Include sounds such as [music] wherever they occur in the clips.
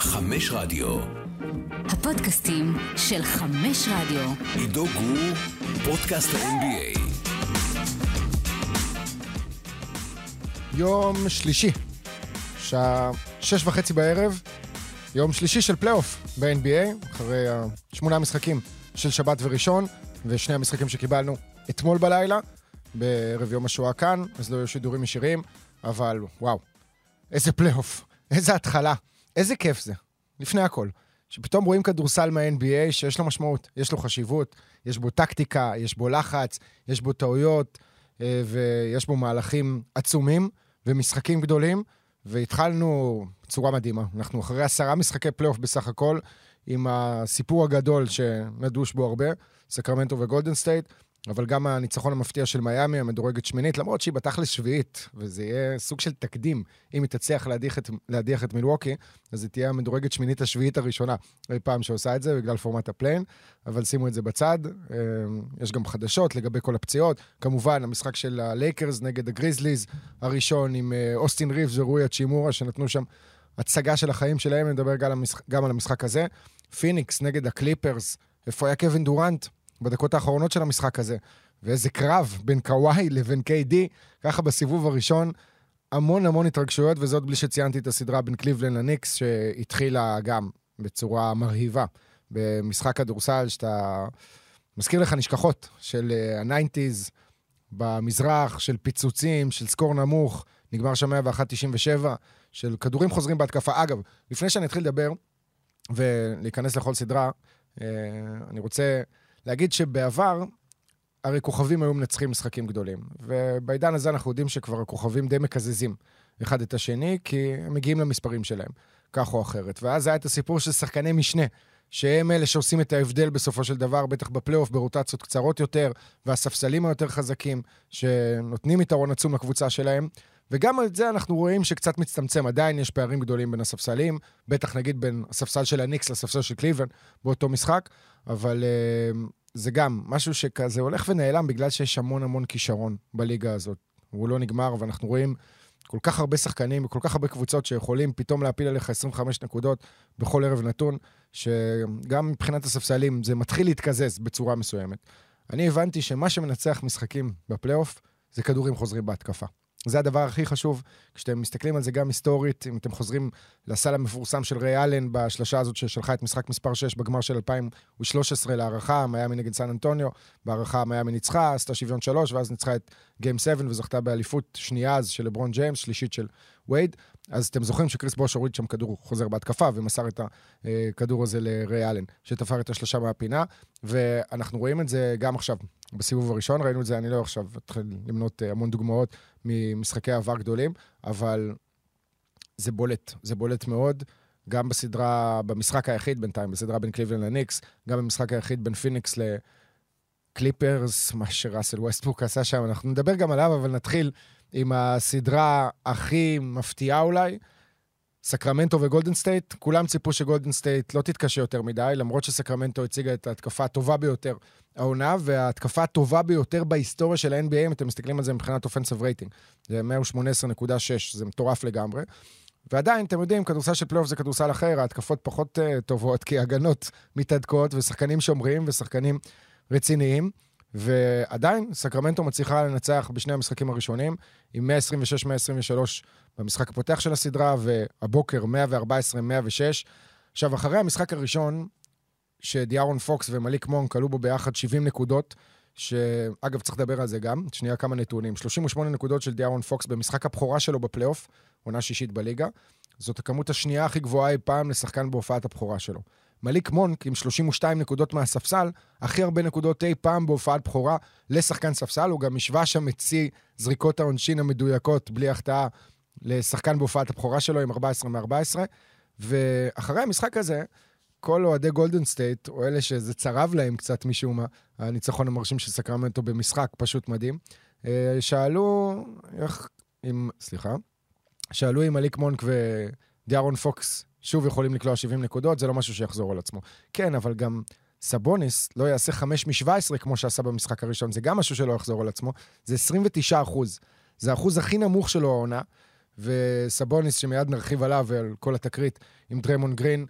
חמש רדיו. הפודקאסטים של חמש רדיו. עידו גור, פודקאסט ה-NBA. יום שלישי, שעה שש וחצי בערב, יום שלישי של פלייאוף ב-NBA, אחרי שמונה משחקים של שבת וראשון, ושני המשחקים שקיבלנו אתמול בלילה, בערב יום השואה כאן, אז לא היו שידורים ישירים, אבל וואו, איזה פלייאוף, איזה התחלה, איזה כיף זה, לפני הכל. שפתאום רואים כדורסל מה-NBA שיש לו משמעות, יש לו חשיבות, יש בו טקטיקה, יש בו לחץ, יש בו טעויות, אה, ויש בו מהלכים עצומים ומשחקים גדולים, והתחלנו בצורה מדהימה. אנחנו אחרי עשרה משחקי פלייאוף בסך הכל, עם הסיפור הגדול שנדוש בו הרבה, סקרמנטו וגולדן סטייט, אבל גם הניצחון המפתיע של מיאמי, המדורגת שמינית, למרות שהיא בתכלס שביעית, וזה יהיה סוג של תקדים, אם היא תצליח להדיח את, להדיח את מילווקי, אז היא תהיה המדורגת שמינית השביעית הראשונה אי פעם שעושה את זה, בגלל פורמט ה play-in, אבל שימו את זה בצד. אה, יש גם חדשות לגבי כל הפציעות. כמובן, המשחק של הלייקרס נגד הגריזליז, הראשון עם אה, אוסטין ריבס ורוי האצ'ימורה, שנתנו שם הצגה של החיים שלהם, נדבר גם על המשחק, גם על המשחק הזה. פיניקס נגד הקליפרס, איפה היה קווין דורנט? בדקות האחרונות של המשחק הזה. ואיזה קרב בין קוואי לבין KD, ככה בסיבוב הראשון. המון המון התרגשויות, וזאת בלי שציינתי את הסדרה בין קליבלן לניקס, שהתחילה גם בצורה מרהיבה במשחק כדורסל, שאתה... מזכיר לך נשכחות של ה nineties במזרח, של פיצוצים, של score נמוך, נגמר שם 101-97, של כדורים חוזרים בהתקפה. אגב, לפני שאני אתחיל לדבר ולהיכנס לכל סדרה, אה, אני רוצה להגיד שבעבר, הרי כוכבים היו מנצחים משחקים גדולים. ובעידן הזה אנחנו יודעים שכבר הכוכבים די מקזזים אחד את השני, כי הם מגיעים למספרים שלהם, כך או אחרת. ואז היה את הסיפור של שחקני משנה, שהם אלה שעושים את ההבדל בסופו של דבר, בטח בפלייאוף, ברוטציות קצרות יותר, והספסלים היותר חזקים, שנותנים יתרון עצום לקבוצה שלהם. וגם על זה אנחנו רואים שקצת מצטמצם. עדיין יש פערים גדולים בין הספסלים, בטח נגיד בין הספסל של הניקס לספסל של קליבן באותו משחק, אבל uh, זה גם משהו שכזה הולך ונעלם בגלל שיש המון המון כישרון בליגה הזאת. הוא לא נגמר, ואנחנו רואים כל כך הרבה שחקנים וכל כך הרבה קבוצות שיכולים פתאום להפיל עליך 25 נקודות בכל ערב נתון, שגם מבחינת הספסלים זה מתחיל להתקזז בצורה מסוימת. אני הבנתי שמה שמנצח משחקים בפלייאוף זה כדורים חוזרים בהתקפה. זה הדבר הכי חשוב, כשאתם מסתכלים על זה גם היסטורית, אם אתם חוזרים לסל המפורסם של ריי אלן בשלושה הזאת ששלחה את משחק מספר 6 בגמר של 2013 להערכה, מיאמי נגד סן אנטוניו, בהערכה מיאמי ניצחה, עשתה שוויון 3, ואז ניצחה את גיים 7 וזכתה באליפות שנייה אז של לברון ג'יימס, שלישית של וייד. אז אתם זוכרים שקריס בוש הוריד שם כדור חוזר בהתקפה ומסר את הכדור הזה לריי אלן, שתפר את השלושה מהפינה, ואנחנו רואים את זה גם עכשיו, בסיבוב הראשון, ראינו את זה, אני לא עכשיו אתחיל למנות אה, המון דוגמאות ממשחקי עבר גדולים, אבל זה בולט, זה בולט מאוד. גם בסדרה, במשחק היחיד בינתיים, בסדרה בין קליבלן לניקס, גם במשחק היחיד בין פיניקס לקליפרס, מה שראסל ווסטבוק עשה שם, אנחנו נדבר גם עליו, אבל נתחיל עם הסדרה הכי מפתיעה אולי, סקרמנטו וגולדן סטייט, כולם ציפו שגולדן סטייט לא תתקשה יותר מדי, למרות שסקרמנטו הציגה את ההתקפה הטובה ביותר העונה, וההתקפה הטובה ביותר בהיסטוריה של ה-NBA, אם אתם מסתכלים על זה מבחינת offensive rating. זה 118.6, זה מטורף לגמרי. ועדיין, אתם יודעים, כדורסל של פלייאוף זה כדורסל אחר, ההתקפות פחות uh, טובות, כי הגנות מתהדקות, ושחקנים שומרים, ושחקנים רציניים. ועדיין, סקרמנטו מצליחה לנצח בשני המשחקים הראשונים, עם 126-123 במשחק הפותח של הסדרה, והבוקר 114-106. עכשיו, אחרי המשחק הראשון, שדיארון פוקס ומליק מונק עלו בו ביחד 70 נקודות, שאגב, צריך לדבר על זה גם, שנייה כמה נתונים. 38 נקודות של דיארון פוקס במשחק הבכורה שלו בפלייאוף, עונה שישית בליגה. זאת הכמות השנייה הכי גבוהה אי פעם לשחקן בהופעת הבכורה שלו. מליק מונק עם 32 נקודות מהספסל, הכי הרבה נקודות אי פעם בהופעת בכורה לשחקן ספסל, הוא גם השווה שם את שיא זריקות העונשין המדויקות, בלי החטאה, לשחקן בהופעת הבכורה שלו עם 14 מ-14. ואחרי המשחק הזה, כל אוהדי גולדן סטייט, או אלה שזה צרב להם קצת משום מה, הניצחון המרשים של סקרמנטו במשחק, פשוט מדהים, אה, שאלו איך, אם, סליחה, שאלו אם מליק מונק ודיארון פוקס שוב יכולים לקלוע 70 נקודות, זה לא משהו שיחזור על עצמו. כן, אבל גם סבוניס לא יעשה 5 מ-17 כמו שעשה במשחק הראשון, זה גם משהו שלא יחזור על עצמו, זה 29 אחוז. זה האחוז הכי נמוך שלו העונה, וסבוניס, שמיד נרחיב עליו ועל כל התקרית עם דריימון גרין,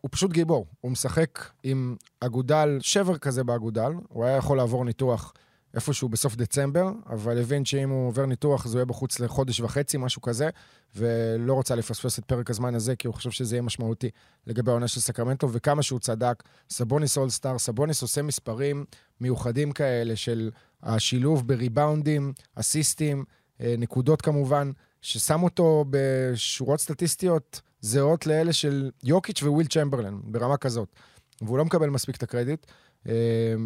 הוא פשוט גיבור. הוא משחק עם אגודל, שבר כזה באגודל, הוא היה יכול לעבור ניתוח איפשהו בסוף דצמבר, אבל הבין שאם הוא עובר ניתוח הוא יהיה בחוץ לחודש וחצי, משהו כזה, ולא רוצה לפספס את פרק הזמן הזה, כי הוא חושב שזה יהיה משמעותי לגבי העונה של סקרמנטו, וכמה שהוא צדק. סבוניס all-star, סבוניס עושה מספרים מיוחדים כאלה של השילוב בריבאונדים, אסיסטים, אה, נקודות כמובן, ששם אותו בשורות סטטיסטיות זהות לאלה של יוקיץ' וויל צ'מברלן, ברמה כזאת. והוא לא מקבל מספיק את הקרדיט. אה,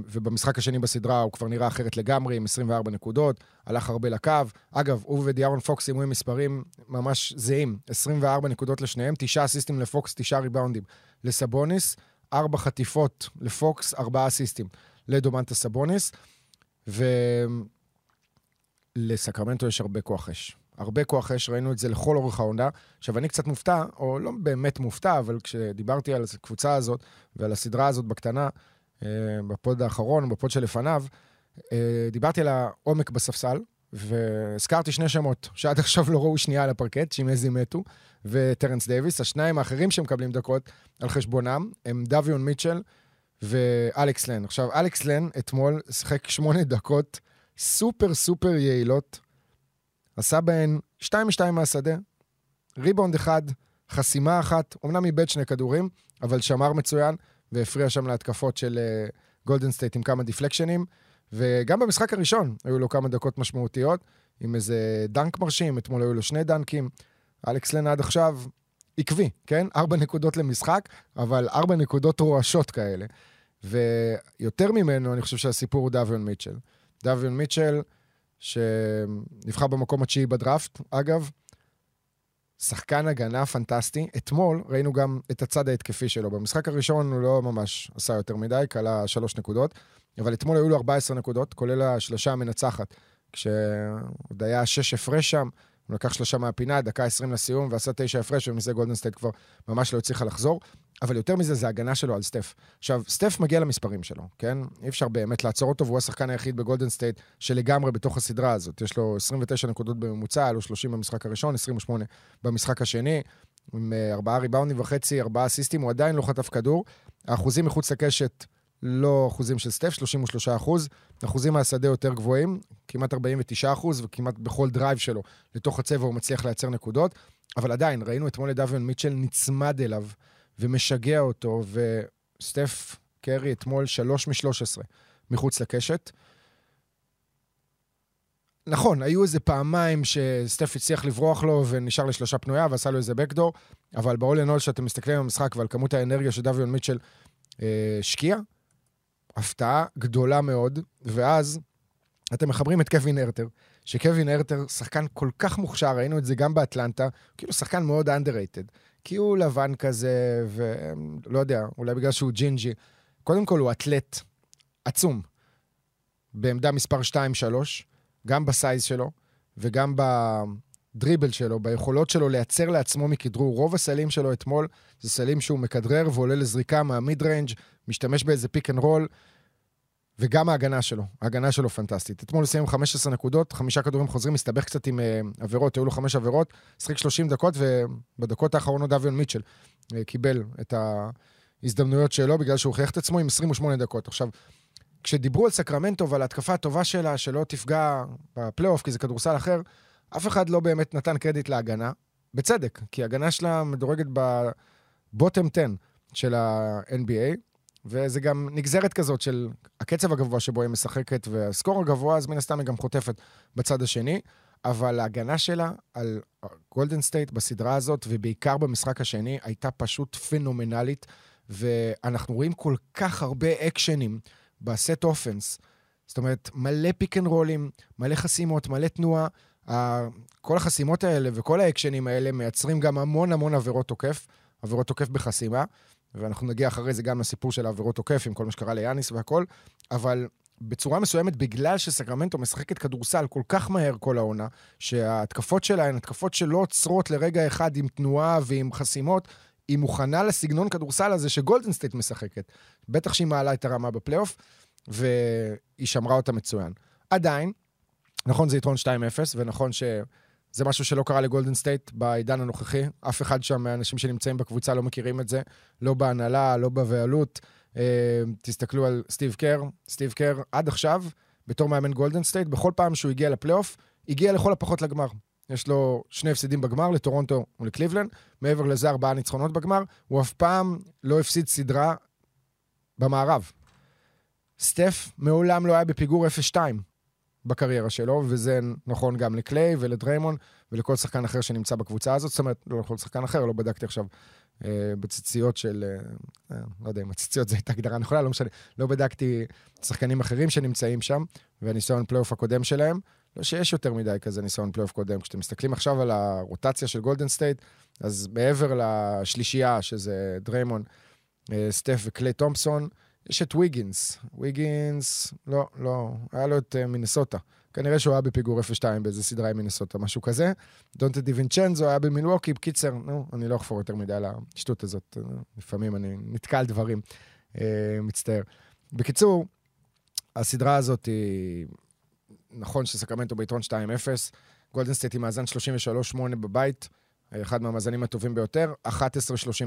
ובמשחק השני בסדרה הוא כבר נראה אחרת לגמרי, עם 24 נקודות, הלך הרבה לקו. אגב, הוא ודיארון פוקס סיימו עם מספרים ממש זהים, 24 נקודות לשניהם, תשעה אסיסטים לפוקס, תשעה ריבאונדים לסבוניס, ארבע חטיפות לפוקס, ארבעה אסיסטים לדומנטה סבוניס, ולסקרמנטו יש הרבה כוח אש. הרבה כוח אש, ראינו את זה לכל אורך העונה. עכשיו, אני קצת מופתע, או לא באמת מופתע, אבל כשדיברתי על הקבוצה הזאת ועל הסדרה הזאת בקטנה, בפוד האחרון, בפוד שלפניו, אה, דיברתי על העומק בספסל, והזכרתי שני שמות שעד עכשיו לא ראו שנייה על הפרקט, צ'ימזי מטו וטרנס דייוויס. השניים האחרים שמקבלים דקות על חשבונם הם דוויון מיטשל ואלכס לן. עכשיו, אלכס לן אתמול שיחק שמונה דקות super super יעילות, עשה בהן שתיים משתיים מהשדה, ריבאונד אחד, חסימה אחת, אמנם איבד שני כדורים, אבל שמר מצוין, והפריע שם להתקפות של גולדן uh, סטייט עם כמה deflectionים. וגם במשחק הראשון היו לו כמה דקות משמעותיות, עם איזה דנק מרשים, אתמול היו לו שני דנקים. אלכס לנה עד עכשיו עקבי, כן? ארבע נקודות למשחק, אבל ארבע נקודות רועשות כאלה. ויותר ממנו, אני חושב שהסיפור הוא דוויון מיטשל. דוויון מיטשל, שנבחר במקום התשיעי בדראפט, אגב, שחקן הגנה פנטסטי. אתמול ראינו גם את הצד ההתקפי שלו. במשחק הראשון הוא לא ממש עשה יותר מדי, כלה שלוש נקודות, אבל אתמול היו לו 14 נקודות, כולל השלושה המנצחת. כשעוד היה שש הפרש שם, הוא לקח שלושה מהפינה, דקה 20 לסיום, ועשה תשע הפרש, ומזה גולדן סטייט כבר ממש לא הצליחה לחזור. אבל יותר מזה, זה הגנה שלו על סטף. עכשיו, סטף מגיע למספרים שלו, כן? אי אפשר באמת לעצור אותו, והוא השחקן היחיד בגולדן סטייט שלגמרי בתוך הסדרה הזאת. יש לו 29 נקודות בממוצע, היה לו 30 במשחק הראשון, 28 במשחק השני, עם אה, ארבעה ריבאונדים וחצי, ארבעה אסיסטים, הוא עדיין לא חטף כדור. האחוזים מחוץ לקשת לא אחוזים של סטף, 33 אחוז. אחוזים מהשדה יותר גבוהים, כמעט 49 אחוז, וכמעט בכל drive שלו לתוך הצבע הוא מצליח לייצר נקודות. אבל עדיין, ראינו אתמול את דוויון מיטשל נצמד אליו ומשגע אותו, וסטף קרי אתמול 3 מ-13 מחוץ לקשת. נכון, היו איזה פעמיים שסטף הצליח לברוח לו ונשאר לשלושה פנויה ועשה לו איזה backdoor, אבל ב-all in all שאתם מסתכלים על המשחק ועל כמות האנרגיה שדוויון מיטשל אה, השקיע, הפתעה גדולה מאוד, ואז אתם מחברים את קווין הרטר, שקווין הרטר, שחקן כל כך מוכשר, ראינו את זה גם באטלנטה, כאילו שחקן מאוד underrated, כי הוא לבן כזה, ולא יודע, אולי בגלל שהוא ג'ינג'י. קודם כל הוא אתלט עצום, בעמדה מספר 2-3, גם בסייז שלו וגם בדריבל שלו, ביכולות שלו לייצר לעצמו מכדרור. רוב הסלים שלו אתמול זה סלים שהוא מכדרר ועולה לזריקה מה mid range, משתמש באיזה pick and roll, וגם ההגנה שלו, ההגנה שלו פנטסטית. אתמול סיים 15 נקודות, חמישה כדורים חוזרים, מסתבך קצת עם uh, עבירות, היו לו חמש עבירות, שיחק 30 דקות, ובדקות האחרונות דוויון מיטשל uh, קיבל את ההזדמנויות שלו, בגלל שהוא הוכיח את עצמו עם 28 דקות. עכשיו, כשדיברו על סקרמנטו ועל ההתקפה הטובה שלה, שלא תפגע בפלייאוף, כי זה כדורסל אחר, אף אחד לא באמת נתן קרדיט להגנה, בצדק, כי ההגנה שלה מדורגת ב bottom 10 של ה-NBA, וזה גם נגזרת כזאת של הקצב הגבוה שבו היא משחקת וה score הגבוה, אז מן הסתם היא גם חוטפת בצד השני. אבל ההגנה שלה על גולדן סטייט בסדרה הזאת, ובעיקר במשחק השני, הייתה פשוט פנומנלית, ואנחנו רואים כל כך הרבה אקשנים ב set offense. זאת אומרת, מלא pick and רולים, מלא חסימות, מלא תנועה. כל החסימות האלה וכל האקשנים האלה מייצרים גם המון המון עבירות תוקף, עבירות תוקף בחסימה. ואנחנו נגיע אחרי זה גם לסיפור של העבירות תוקף, עם כל מה שקרה ליאניס והכל, אבל בצורה מסוימת, בגלל שסקרמנטו משחקת כדורסל כל כך מהר כל העונה, שההתקפות שלה הן התקפות שלא עוצרות לרגע אחד עם תנועה ועם חסימות, היא מוכנה לסגנון כדורסל הזה שגולדנסטייט משחקת. בטח שהיא מעלה את הרמה בפלייאוף, והיא שמרה אותה מצוין. עדיין, נכון זה יתרון 2-0, ונכון ש... זה משהו שלא קרה לגולדן סטייט בעידן הנוכחי. אף אחד שם מהאנשים שנמצאים בקבוצה לא מכירים את זה, לא בהנהלה, לא בבעלות. אה, תסתכלו על סטיב קר. סטיב קר, עד עכשיו, בתור מאמן גולדן סטייט, בכל פעם שהוא הגיע לפלייאוף, הגיע לכל הפחות לגמר. יש לו שני הפסידים בגמר, לטורונטו ולקליבלנד. מעבר לזה, ארבעה ניצחונות בגמר. הוא אף פעם לא הפסיד סדרה במערב. סטף מעולם לא היה בפיגור 0-2 בקריירה שלו, וזה נכון גם לקליי ולדריימון ולכל שחקן אחר שנמצא בקבוצה הזאת. זאת אומרת, לא לכל שחקן אחר, לא בדקתי עכשיו אה, בציציות של... אה, אה, לא יודע אם הציציות זו הייתה הגדרה נכונה, לא משנה. לא בדקתי שחקנים אחרים שנמצאים שם, והניסיון פלייאוף הקודם שלהם. לא שיש יותר מדי כזה ניסיון פלייאוף קודם. כשאתם מסתכלים עכשיו על הרוטציה של גולדן סטייט, אז מעבר לשלישייה, שזה דריימון, אה, סטף וקליי תומפסון, יש את ויגינס. ויגינס, לא, לא, היה לו את אה, מינסוטה. כנראה שהוא היה בפיגור 0-2 באיזה סדרה עם מינסוטה, משהו כזה. דונטה דיווינצ'נזו היה במילווקי, בקיצר, נו, אני לא אחפור יותר מדי על השטות הזאת. לפעמים אני נתקע על דברים, אה, מצטער. בקיצור, הסדרה הזאת היא... נכון שסקרמנטו ביתרון 2-0, גולדנסטייט עם מאזן 33-8 בבית, אחד מהמאזנים הטובים ביותר, 11-30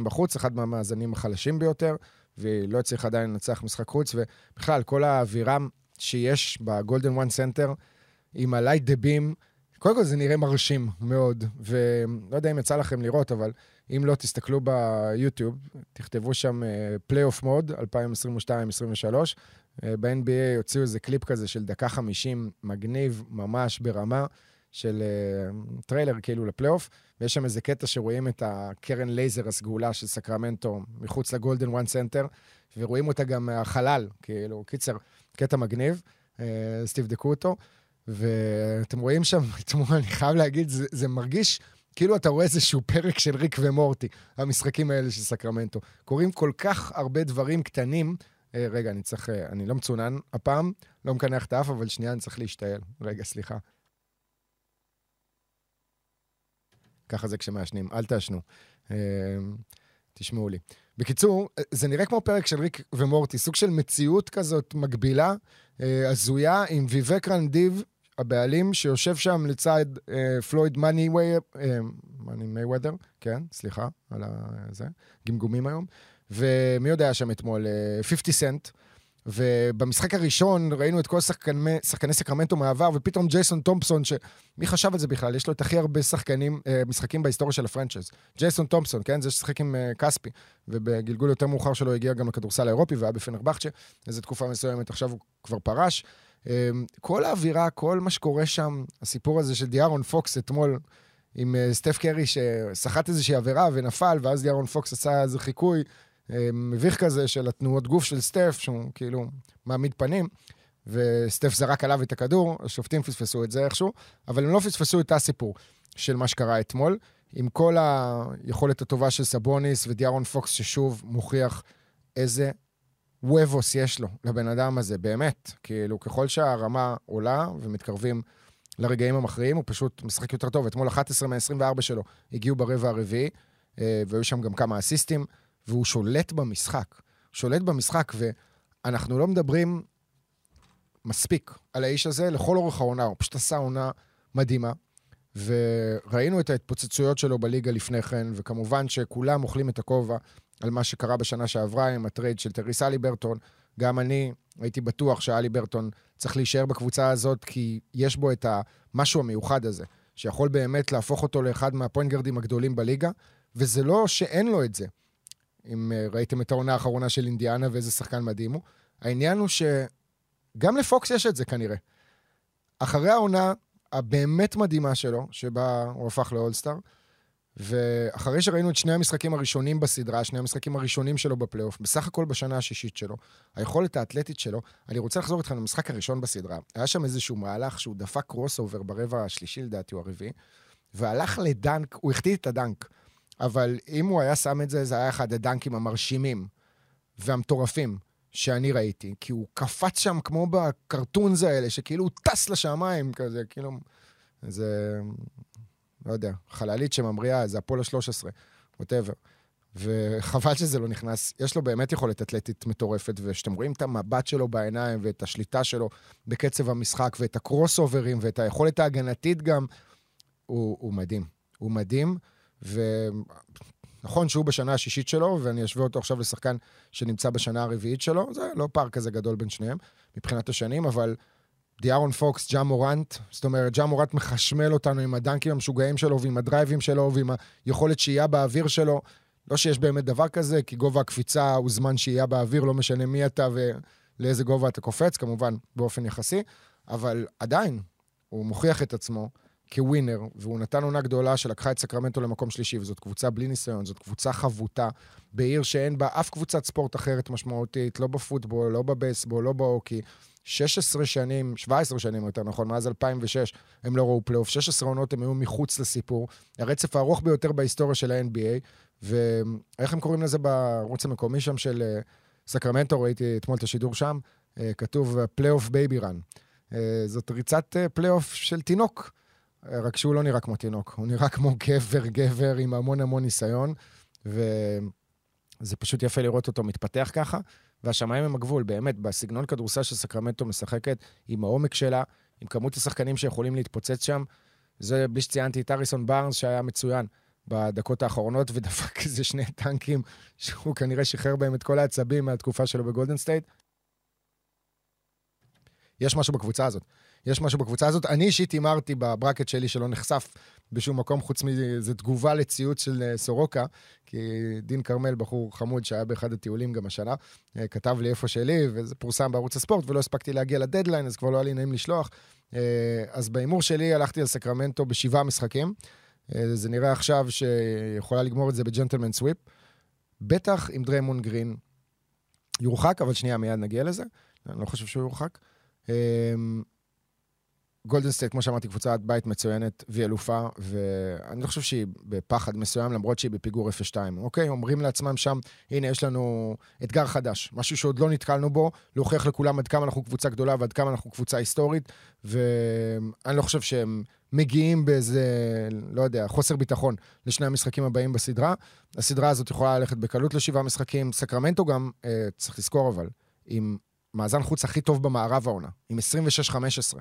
בחוץ, אחד מהמאזנים החלשים ביותר, והיא לא הצליחה עדיין לנצח משחק חוץ, ובכלל, כל האווירה שיש בגולדן וואן סנטר, עם ה light the beam, קודם כל זה נראה מרשים מאוד, ולא יודע אם יצא לכם לראות, אבל אם לא, תסתכלו ביוטיוב, תכתבו שם playoff mode 2022-2023. ב-NBA הוציאו איזה קליפ כזה של דקה 50, מגניב, ממש ברמה. של uh, טריילר כאילו לפלייאוף, ויש שם איזה קטע שרואים את הקרן לייזר הסגולה של סקרמנטו מחוץ לגולדן וואן סנטר, ורואים אותה גם מהחלל, כאילו, קיצר, קטע מגניב, uh, אז תבדקו אותו. ואתם רואים שם, [laughs] אני חייב להגיד, זה, זה מרגיש כאילו אתה רואה איזשהו פרק של ריק ומורטי, המשחקים האלה של סקרמנטו. קורים כל כך הרבה דברים קטנים. Uh, רגע, אני צריך, uh, אני לא מצונן הפעם, לא מקנח את האף, אבל שנייה, אני צריך להשתעל. רגע, סליחה. ככה זה כשמעשנים, אל תעשנו. אמ, תשמעו לי. בקיצור, זה נראה כמו פרק של ריק ומורטי, סוג של מציאות כזאת מקבילה, אה, הזויה, עם ויבק רנדיבה, הבעלים, שיושב שם לצד אה, פלויד מאני מייוודר, כן, סליחה על זה, גמגומים היום. ומי יודע שם אתמול? 50 סנט. ובמשחק הראשון ראינו את כל שחקני, שחקני סקרמנטו מהעבר, ופתאום ג'ייסון תומפסון, שמי חשב על זה בכלל? יש לו את הכי הרבה שחקנים, אה, משחקים בהיסטוריה של ה franchise. ג'ייסון תומפסון, כן? זה ששיחק עם אה, כספי, ובגלגול יותר מאוחר שלו הגיע גם לכדורסל האירופי והיה בפנרבכצ'ה, איזו תקופה מסוימת, עכשיו הוא כבר פרש. אה, כל האווירה, כל מה שקורה שם, הסיפור הזה של דיארון פוקס אתמול, עם סטף קרי שסחט איזושהי עבירה ונפל, ואז דיארון פוקס עשה איזה חיקוי אה, מביך כזה של התנועות גוף של סטף, שהוא כאילו מעמיד פנים, וסטף זרק עליו את הכדור, השופטים פספסו את זה איכשהו, אבל הם לא פספסו את הסיפור של מה שקרה אתמול, עם כל היכולת הטובה של סבוניס ודיארון פוקס, ששוב מוכיח איזה וובוס יש לו, לבן אדם הזה, באמת. כאילו, ככל שהרמה עולה ומתקרבים לרגעים המכריעים, הוא פשוט משחק יותר טוב. אתמול 11 מ-24 שלו הגיעו ברבע הרביעי, אה, והיו שם גם כמה אסיסטים. והוא שולט במשחק. שולט במשחק, ואנחנו לא מדברים מספיק על האיש הזה לכל אורך העונה, הוא פשוט עשה עונה מדהימה. וראינו את ההתפוצצויות שלו בליגה לפני כן, וכמובן שכולם אוכלים את הכובע על מה שקרה בשנה שעברה עם הטרייד של טייריס הליברטון. גם אני הייתי בטוח שהליברטון צריך להישאר בקבוצה הזאת, כי יש בו את המשהו המיוחד הזה, שיכול באמת להפוך אותו לאחד מהפוינט גארדים הגדולים בליגה, וזה לא שאין לו את זה. אם אה, ראיתם את העונה האחרונה של אינדיאנה ואיזה שחקן מדהים הוא. העניין הוא שגם לפוקס יש את זה כנראה. אחרי העונה הבאמת מדהימה שלו, שבה הוא הפך לאולסטאר, ואחרי שראינו את שני המשחקים הראשונים בסדרה, שני המשחקים הראשונים שלו בפלייאוף, בסך הכל בשנה השישית שלו, היכולת האתלטית שלו, אני רוצה לחזור איתכם למשחק הראשון בסדרה. היה שם איזשהו מהלך שהוא דפק crossover ברבע השלישי לדעתי, או הרביעי, והלך לדנק, הוא החטיא את הדנק. אבל אם הוא היה שם את זה, זה היה אחד הדנקים המרשימים והמטורפים שאני ראיתי, כי הוא קפץ שם כמו ב cartoons האלה, שכאילו הוא טס לשמיים כזה, כאילו... זה... לא יודע, חללית שממריאה, זה אפולו 13, ווטאבר. וחבל שזה לא נכנס. יש לו באמת יכולת אתלטית מטורפת, וכשאתם רואים את המבט שלו בעיניים, ואת השליטה שלו בקצב המשחק, ואת הקרוס אוברים, ואת היכולת ההגנתית גם, הוא, הוא מדהים. הוא מדהים, ונכון שהוא בשנה השישית שלו, ואני אשווה אותו עכשיו לשחקן שנמצא בשנה הרביעית שלו, זה לא פער כזה גדול בין שניהם מבחינת השנים, אבל דיארון פוקס, ג'ה מורנט, זאת אומרת, ג'ה מורנט מחשמל אותנו עם הדנקים המשוגעים שלו ועם הדרייבים שלו ועם היכולת שהייה באוויר שלו. לא שיש באמת דבר כזה, כי גובה הקפיצה הוא זמן שהייה באוויר, לא משנה מי אתה ולאיזה גובה אתה קופץ, כמובן באופן יחסי, אבל עדיין, הוא מוכיח את עצמו כווינר, והוא נתן עונה גדולה שלקחה את סקרמנטו למקום שלישי, וזאת קבוצה בלי ניסיון, זאת קבוצה חבוטה, בעיר שאין בה אף קבוצת ספורט אחרת משמעותית, לא בפוטבול, לא בבייסבול, לא בהוקי. 16 שנים, 17 שנים יותר נכון, מאז 2006 הם לא ראו פלייאוף, 16 עונות הם היו מחוץ לסיפור. הרצף הארוך ביותר בהיסטוריה של ה-NBA, ואיך הם קוראים לזה בערוץ המקומי שם של אה, סקרמנטו, ראיתי אתמול את השידור שם, אה, כתוב playoff baby run. זאת ריצת פלייאוף של תינוק. רק שהוא לא נראה כמו תינוק, הוא נראה כמו גבר, גבר עם המון המון ניסיון, וזה פשוט יפה לראות אותו מתפתח ככה. והשמיים הם הגבול, באמת, בסגנון כדורסל שסקרמנטו משחקת, עם העומק שלה, עם כמות השחקנים שיכולים להתפוצץ שם. זה בלי שציינתי את האריסון בארנס, שהיה מצוין בדקות האחרונות, ודפק [laughs] איזה שני דאנקים, שהוא כנראה שחרר בהם את כל העצבים מהתקופה שלו בגולדן סטייט. יש משהו בקבוצה הזאת. יש משהו בקבוצה הזאת. אני אישית הימרתי ב bracket שלי שלא נחשף בשום מקום, חוץ מאיזו תגובה לציוץ של אה, סורוקה, כי דין כרמל, בחור חמוד שהיה באחד הטיולים גם השנה, אה, כתב לי איפה שלי, וזה פורסם בערוץ הספורט, ולא הספקתי להגיע לדדליין, אז כבר לא היה לי נעים לשלוח. אה, אז בהימור שלי הלכתי על סקרמנטו בשבעה משחקים. זה נראה עכשיו שיכולה לגמור את זה ב gentleman sweep. בטח עם דריימון גרין יורחק, אבל שנייה, מיד נגיע לזה. אני לא חושב שהוא יורחק. גולדן סטייט, כמו שאמרתי, קבוצת בית מצוינת והיא אלופה, ואני לא חושב שהיא בפחד מסוים, למרות שהיא בפיגור 0-2. אוקיי, אומרים לעצמם שם, הנה, יש לנו אתגר חדש, משהו שעוד לא נתקלנו בו, להוכיח לכולם עד כמה אנחנו קבוצה גדולה ועד כמה אנחנו קבוצה היסטורית, ואני לא חושב שהם מגיעים באיזה, לא יודע, חוסר ביטחון לשני המשחקים הבאים בסדרה. הסדרה הזאת יכולה ללכת בקלות לשבעה משחקים. סקרמנטו גם, אה, צריך לזכור אבל, עם מאזן חוץ הכי טוב במערב העונה, עם 26-15.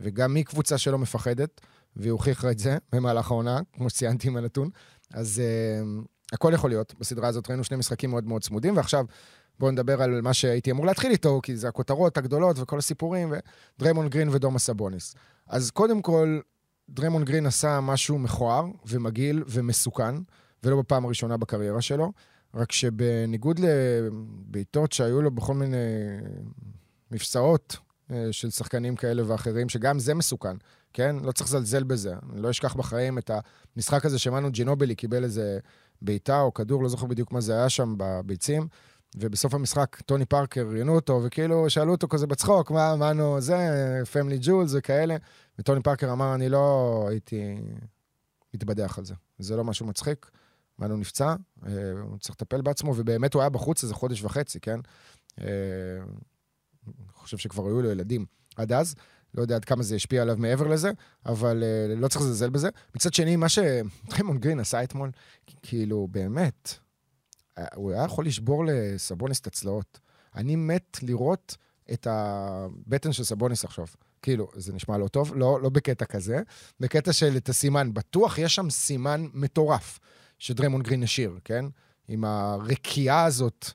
וגם היא קבוצה שלא מפחדת, והיא הוכיחה את זה במהלך העונה, כמו שציינתי עם הנתון. אז uh, הכל יכול להיות. בסדרה הזאת ראינו שני משחקים מאוד מאוד צמודים, ועכשיו בואו נדבר על מה שהייתי אמור להתחיל איתו, כי זה הכותרות הגדולות וכל הסיפורים, ודריימון גרין ודומה סבוניס. אז קודם כל, דריימון גרין עשה משהו מכוער ומגעיל ומסוכן, ולא בפעם הראשונה בקריירה שלו, רק שבניגוד לבעיטות שהיו לו בכל מיני מפשעות אה, של שחקנים כאלה ואחרים, שגם זה מסוכן, כן? לא צריך לזלזל בזה. אני לא אשכח בחיים את המשחק הזה שמאנו ג'ינובילי קיבל איזה בעיטה או כדור, לא זוכר בדיוק מה זה היה שם בביצים. ובסוף המשחק טוני פארקר ראיינו אותו, וכאילו שאלו אותו כזה בצחוק, מה, אמרנו, זה, family jewels כאלה. וטוני פארקר אמר, אני לא הייתי מתבדח על זה. זה לא משהו מצחיק. מנו נפצע, אה, הוא צריך לטפל בעצמו, ובאמת הוא היה בחוץ איזה חודש וחצי, כן? אה, אני חושב שכבר היו לו ילדים עד אז. לא יודע עד כמה זה השפיע עליו מעבר לזה, אבל uh, לא צריך לזלזל בזה. מצד שני, מה שטרימון גרין עשה אתמול, כאילו, באמת, אה, הוא היה יכול לשבור לסבוניס את הצלעות. אני מת לראות את הבטן של סבוניס עכשיו. כאילו, זה נשמע לא טוב, לא, לא בקטע כזה, בקטע של את הסימן. בטוח יש שם סימן מטורף שדרמון גרין השאיר, כן? עם הרקיעה הזאת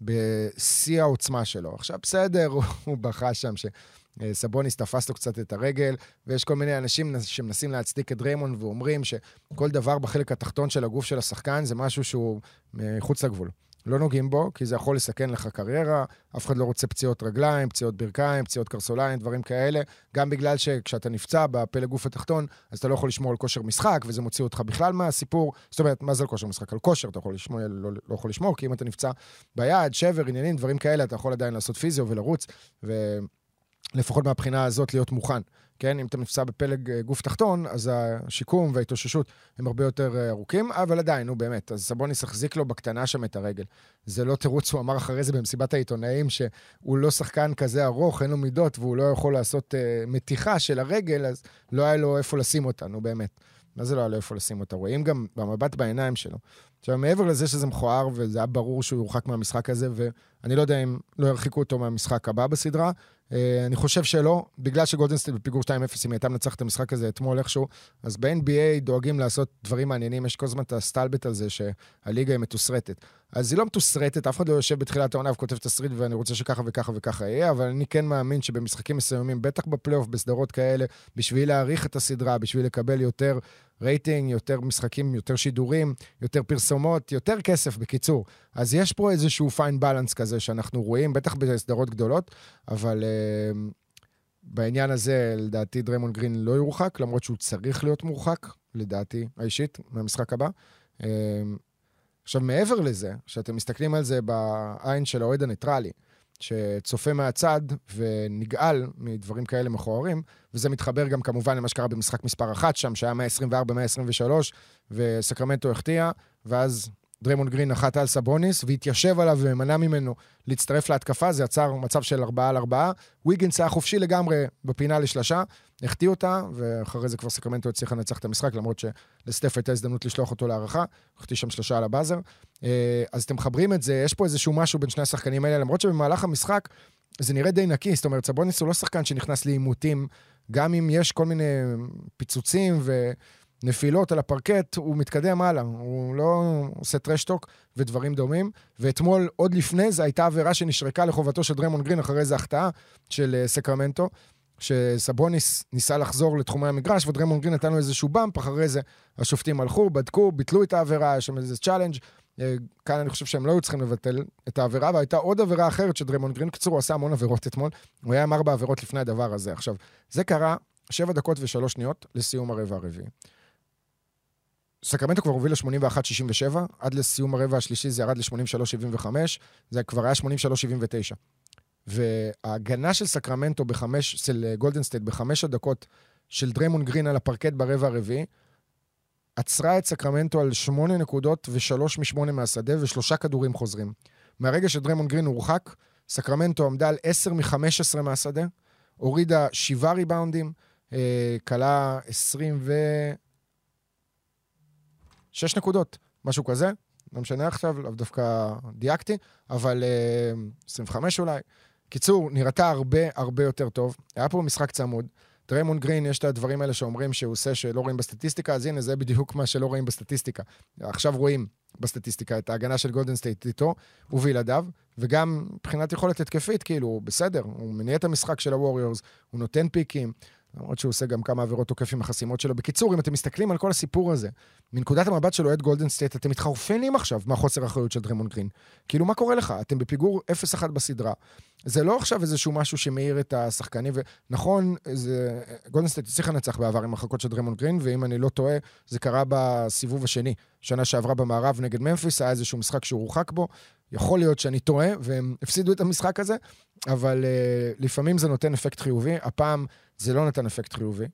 בשיא העוצמה שלו. עכשיו, בסדר, [laughs] הוא בכה שם שסבוניס תפס לו קצת את הרגל, ויש כל מיני אנשים שמנסים להצדיק את דריימון ואומרים שכל דבר בחלק התחתון של הגוף של השחקן זה משהו שהוא מחוץ לגבול. לא נוגעים בו, כי זה יכול לסכן לך קריירה, אף אחד לא רוצה פציעות רגליים, פציעות ברכיים, פציעות קרסוליים, דברים כאלה, גם בגלל שכשאתה נפצע בפלג גוף התחתון, אז אתה לא יכול לשמור על כושר משחק, וזה מוציא אותך בכלל מהסיפור. זאת אומרת, מה זה על כושר משחק? על כושר אתה יכול לשמור, לא, לא יכול לשמור, כי אם אתה נפצע ביד, שבר, עניינים, דברים כאלה, אתה יכול עדיין לעשות פיזיו ולרוץ, ולפחות מהבחינה הזאת להיות מוכן. כן, אם אתה נפצע בפלג אה, גוף תחתון, אז השיקום וההתאוששות הם הרבה יותר אה, ארוכים, אבל עדיין, נו באמת, אז סבוניס החזיק לו בקטנה שם את הרגל. זה לא תירוץ, הוא אמר אחרי זה במסיבת העיתונאים, שהוא לא שחקן כזה ארוך, אין לו מידות, והוא לא יכול לעשות uh, מתיחה של הרגל, אז לא היה לו איפה לשים אותה, נו באמת. מה זה לא היה לו איפה לשים אותה? רואים גם במבט בעיניים שלו. עכשיו, מעבר לזה שזה מכוער, וזה היה ברור שהוא יורחק מהמשחק הזה, ואני לא יודע אם לא ירחיקו אותו מהמשחק הבא בסדרה, אה, אני חושב שלא, בגלל שגולדנסטייט בפיגור 2-0, אם הייתה מנצחת את המשחק הזה אתמול איכשהו, אז ב-NBA דואגים לעשות דברים מעניינים, יש כל הזמן את הסטלבט הזה שהליגה היא מתוסרטת. אז היא לא מתוסרטת, אף אחד לא יושב בתחילת העונה וכותב תסריט ואני רוצה שככה וככה וככה יהיה, אבל אני כן מאמין שבמשחקים מסוימים, בטח בפלייאוף, בסדרות כאלה, בשביל להאריך את הסדרה, בשביל לקבל יותר רייטינג, יותר משחקים, יותר שידורים, יותר פרסומות, יותר כסף, בקיצור. אז יש פה איזשהו fine balance כזה שאנחנו רואים, בטח בסדרות גדולות, אבל אה, בעניין הזה, לדעתי, דריימון גרין לא יורחק, למרות שהוא צריך להיות מורחק, לדעתי האישית, מהמשחק הבא. Uh, עכשיו, מעבר לזה, שאתם מסתכלים על זה בעין של האוהד הניטרלי, שצופה מהצד ונגעל מדברים כאלה מכוערים, וזה מתחבר גם כמובן למה שקרה במשחק מספר אחת שם, שהיה 124-123, וסקרמנטו החטיא, ואז דריימון גרין נחת על סבוניס, והתיישב עליו ומנע ממנו להצטרף להתקפה, זה יצר מצב של ארבעה על ארבעה. ויגנס היה חופשי לגמרי בפינה לשלושה, החטיא אותה, ואחרי זה כבר סקרמנטו הצליחה לנצח את המשחק, למרות שלסטף הייתה הזדמנות לשלוח אותו להארכה, החטיא שם שלושה על ה buzzer. אה, אז אתם מחברים את זה, יש פה איזשהו משהו בין שני השחקנים האלה, למרות שבמהלך המשחק זה נראה די נקי, זאת אומרת, סבוניס הוא לא שחקן שנכנס לעימותים, גם אם יש כל מיני פיצוצים ו... נפילות על הפרקט, הוא מתקדם הלאה, הוא לא עושה trash talk ודברים דומים. ואתמול, עוד לפני זה, הייתה עבירה שנשרקה לחובתו של דריימון גרין, אחרי זה החטאה של אה, סקרמנטו, שסבוניס ניסה לחזור לתחומי המגרש, ודריימון גרין נתן לו איזשהו bump, אחרי זה השופטים הלכו, בדקו, ביטלו את העבירה, יש שם איזה challenge. אה, כאן אני חושב שהם לא היו צריכים לבטל את העבירה, והייתה עוד עבירה אחרת של דריימון גרין. בקיצור, הוא עשה המון עבירות אתמול, הוא היה עם ארבע עבירות לפני הדבר הזה. עכשיו, זה קרה שבע דקות ושלוש שניות לסיום הרבע הרביעי. סקרמנטו כבר הוביל ל-81-67, עד לסיום הרבע השלישי זה ירד ל-83-75, זה כבר היה 83-79. וההגנה של סקרמנטו בחמש, של גולדן סטייט בחמש הדקות של דריימון גרין על הפרקט ברבע הרביעי, עצרה את סקרמנטו על שמונה נקודות ושלוש משמונה מהשדה ושלושה כדורים חוזרים. מהרגע שדריימון גרין הורחק, סקרמנטו עמדה על עשר מחמש עשרה מהשדה, הורידה שבעה ריבאונדים, אה, קלעה עשרים ו... שש נקודות, משהו כזה. לא משנה עכשיו, לאו דווקא דייקתי, אבל אה, 25 אולי. קיצור, נראתה הרבה הרבה יותר טוב. היה פה משחק צמוד. דריימון גרין, יש את הדברים האלה שאומרים שהוא עושה שלא רואים בסטטיסטיקה, אז הנה, זה בדיוק מה שלא רואים בסטטיסטיקה. עכשיו רואים בסטטיסטיקה את ההגנה של גולדן סטייט איתו ובלעדיו, וגם מבחינת יכולת התקפית, כאילו, בסדר, הוא מניע את המשחק של הווריורס, הוא נותן פיקים, למרות שהוא עושה גם כמה עבירות תוקף עם החסימות שלו. בקיצור, אם אתם מסתכלים על כל הסיפור הזה, מנקודת המבט של אוהד גולדן סטייט, אתם מתחרפנים עכשיו מהחוסר האחריות של דריימון גרין. כאילו, מה קורה לך? אתם בפיגור 0-1 בסדרה. זה לא עכשיו איזשהו משהו שמעיר את השחקנים, ונכון, זה... גולדן סטייט הצליחה לנצח בעבר עם הרחקות של דריימון גרין, ואם אני לא טועה, זה קרה בסיבוב השני. שנה שעברה במערב נגד ממפיס, היה איזשהו משחק שהוא הורחק בו. יכול להיות שאני טועה, והם הפסידו את המשחק הזה, אבל אה, לפעמים זה נותן אפקט חיובי. הפעם זה לא נתן אפקט חיובי.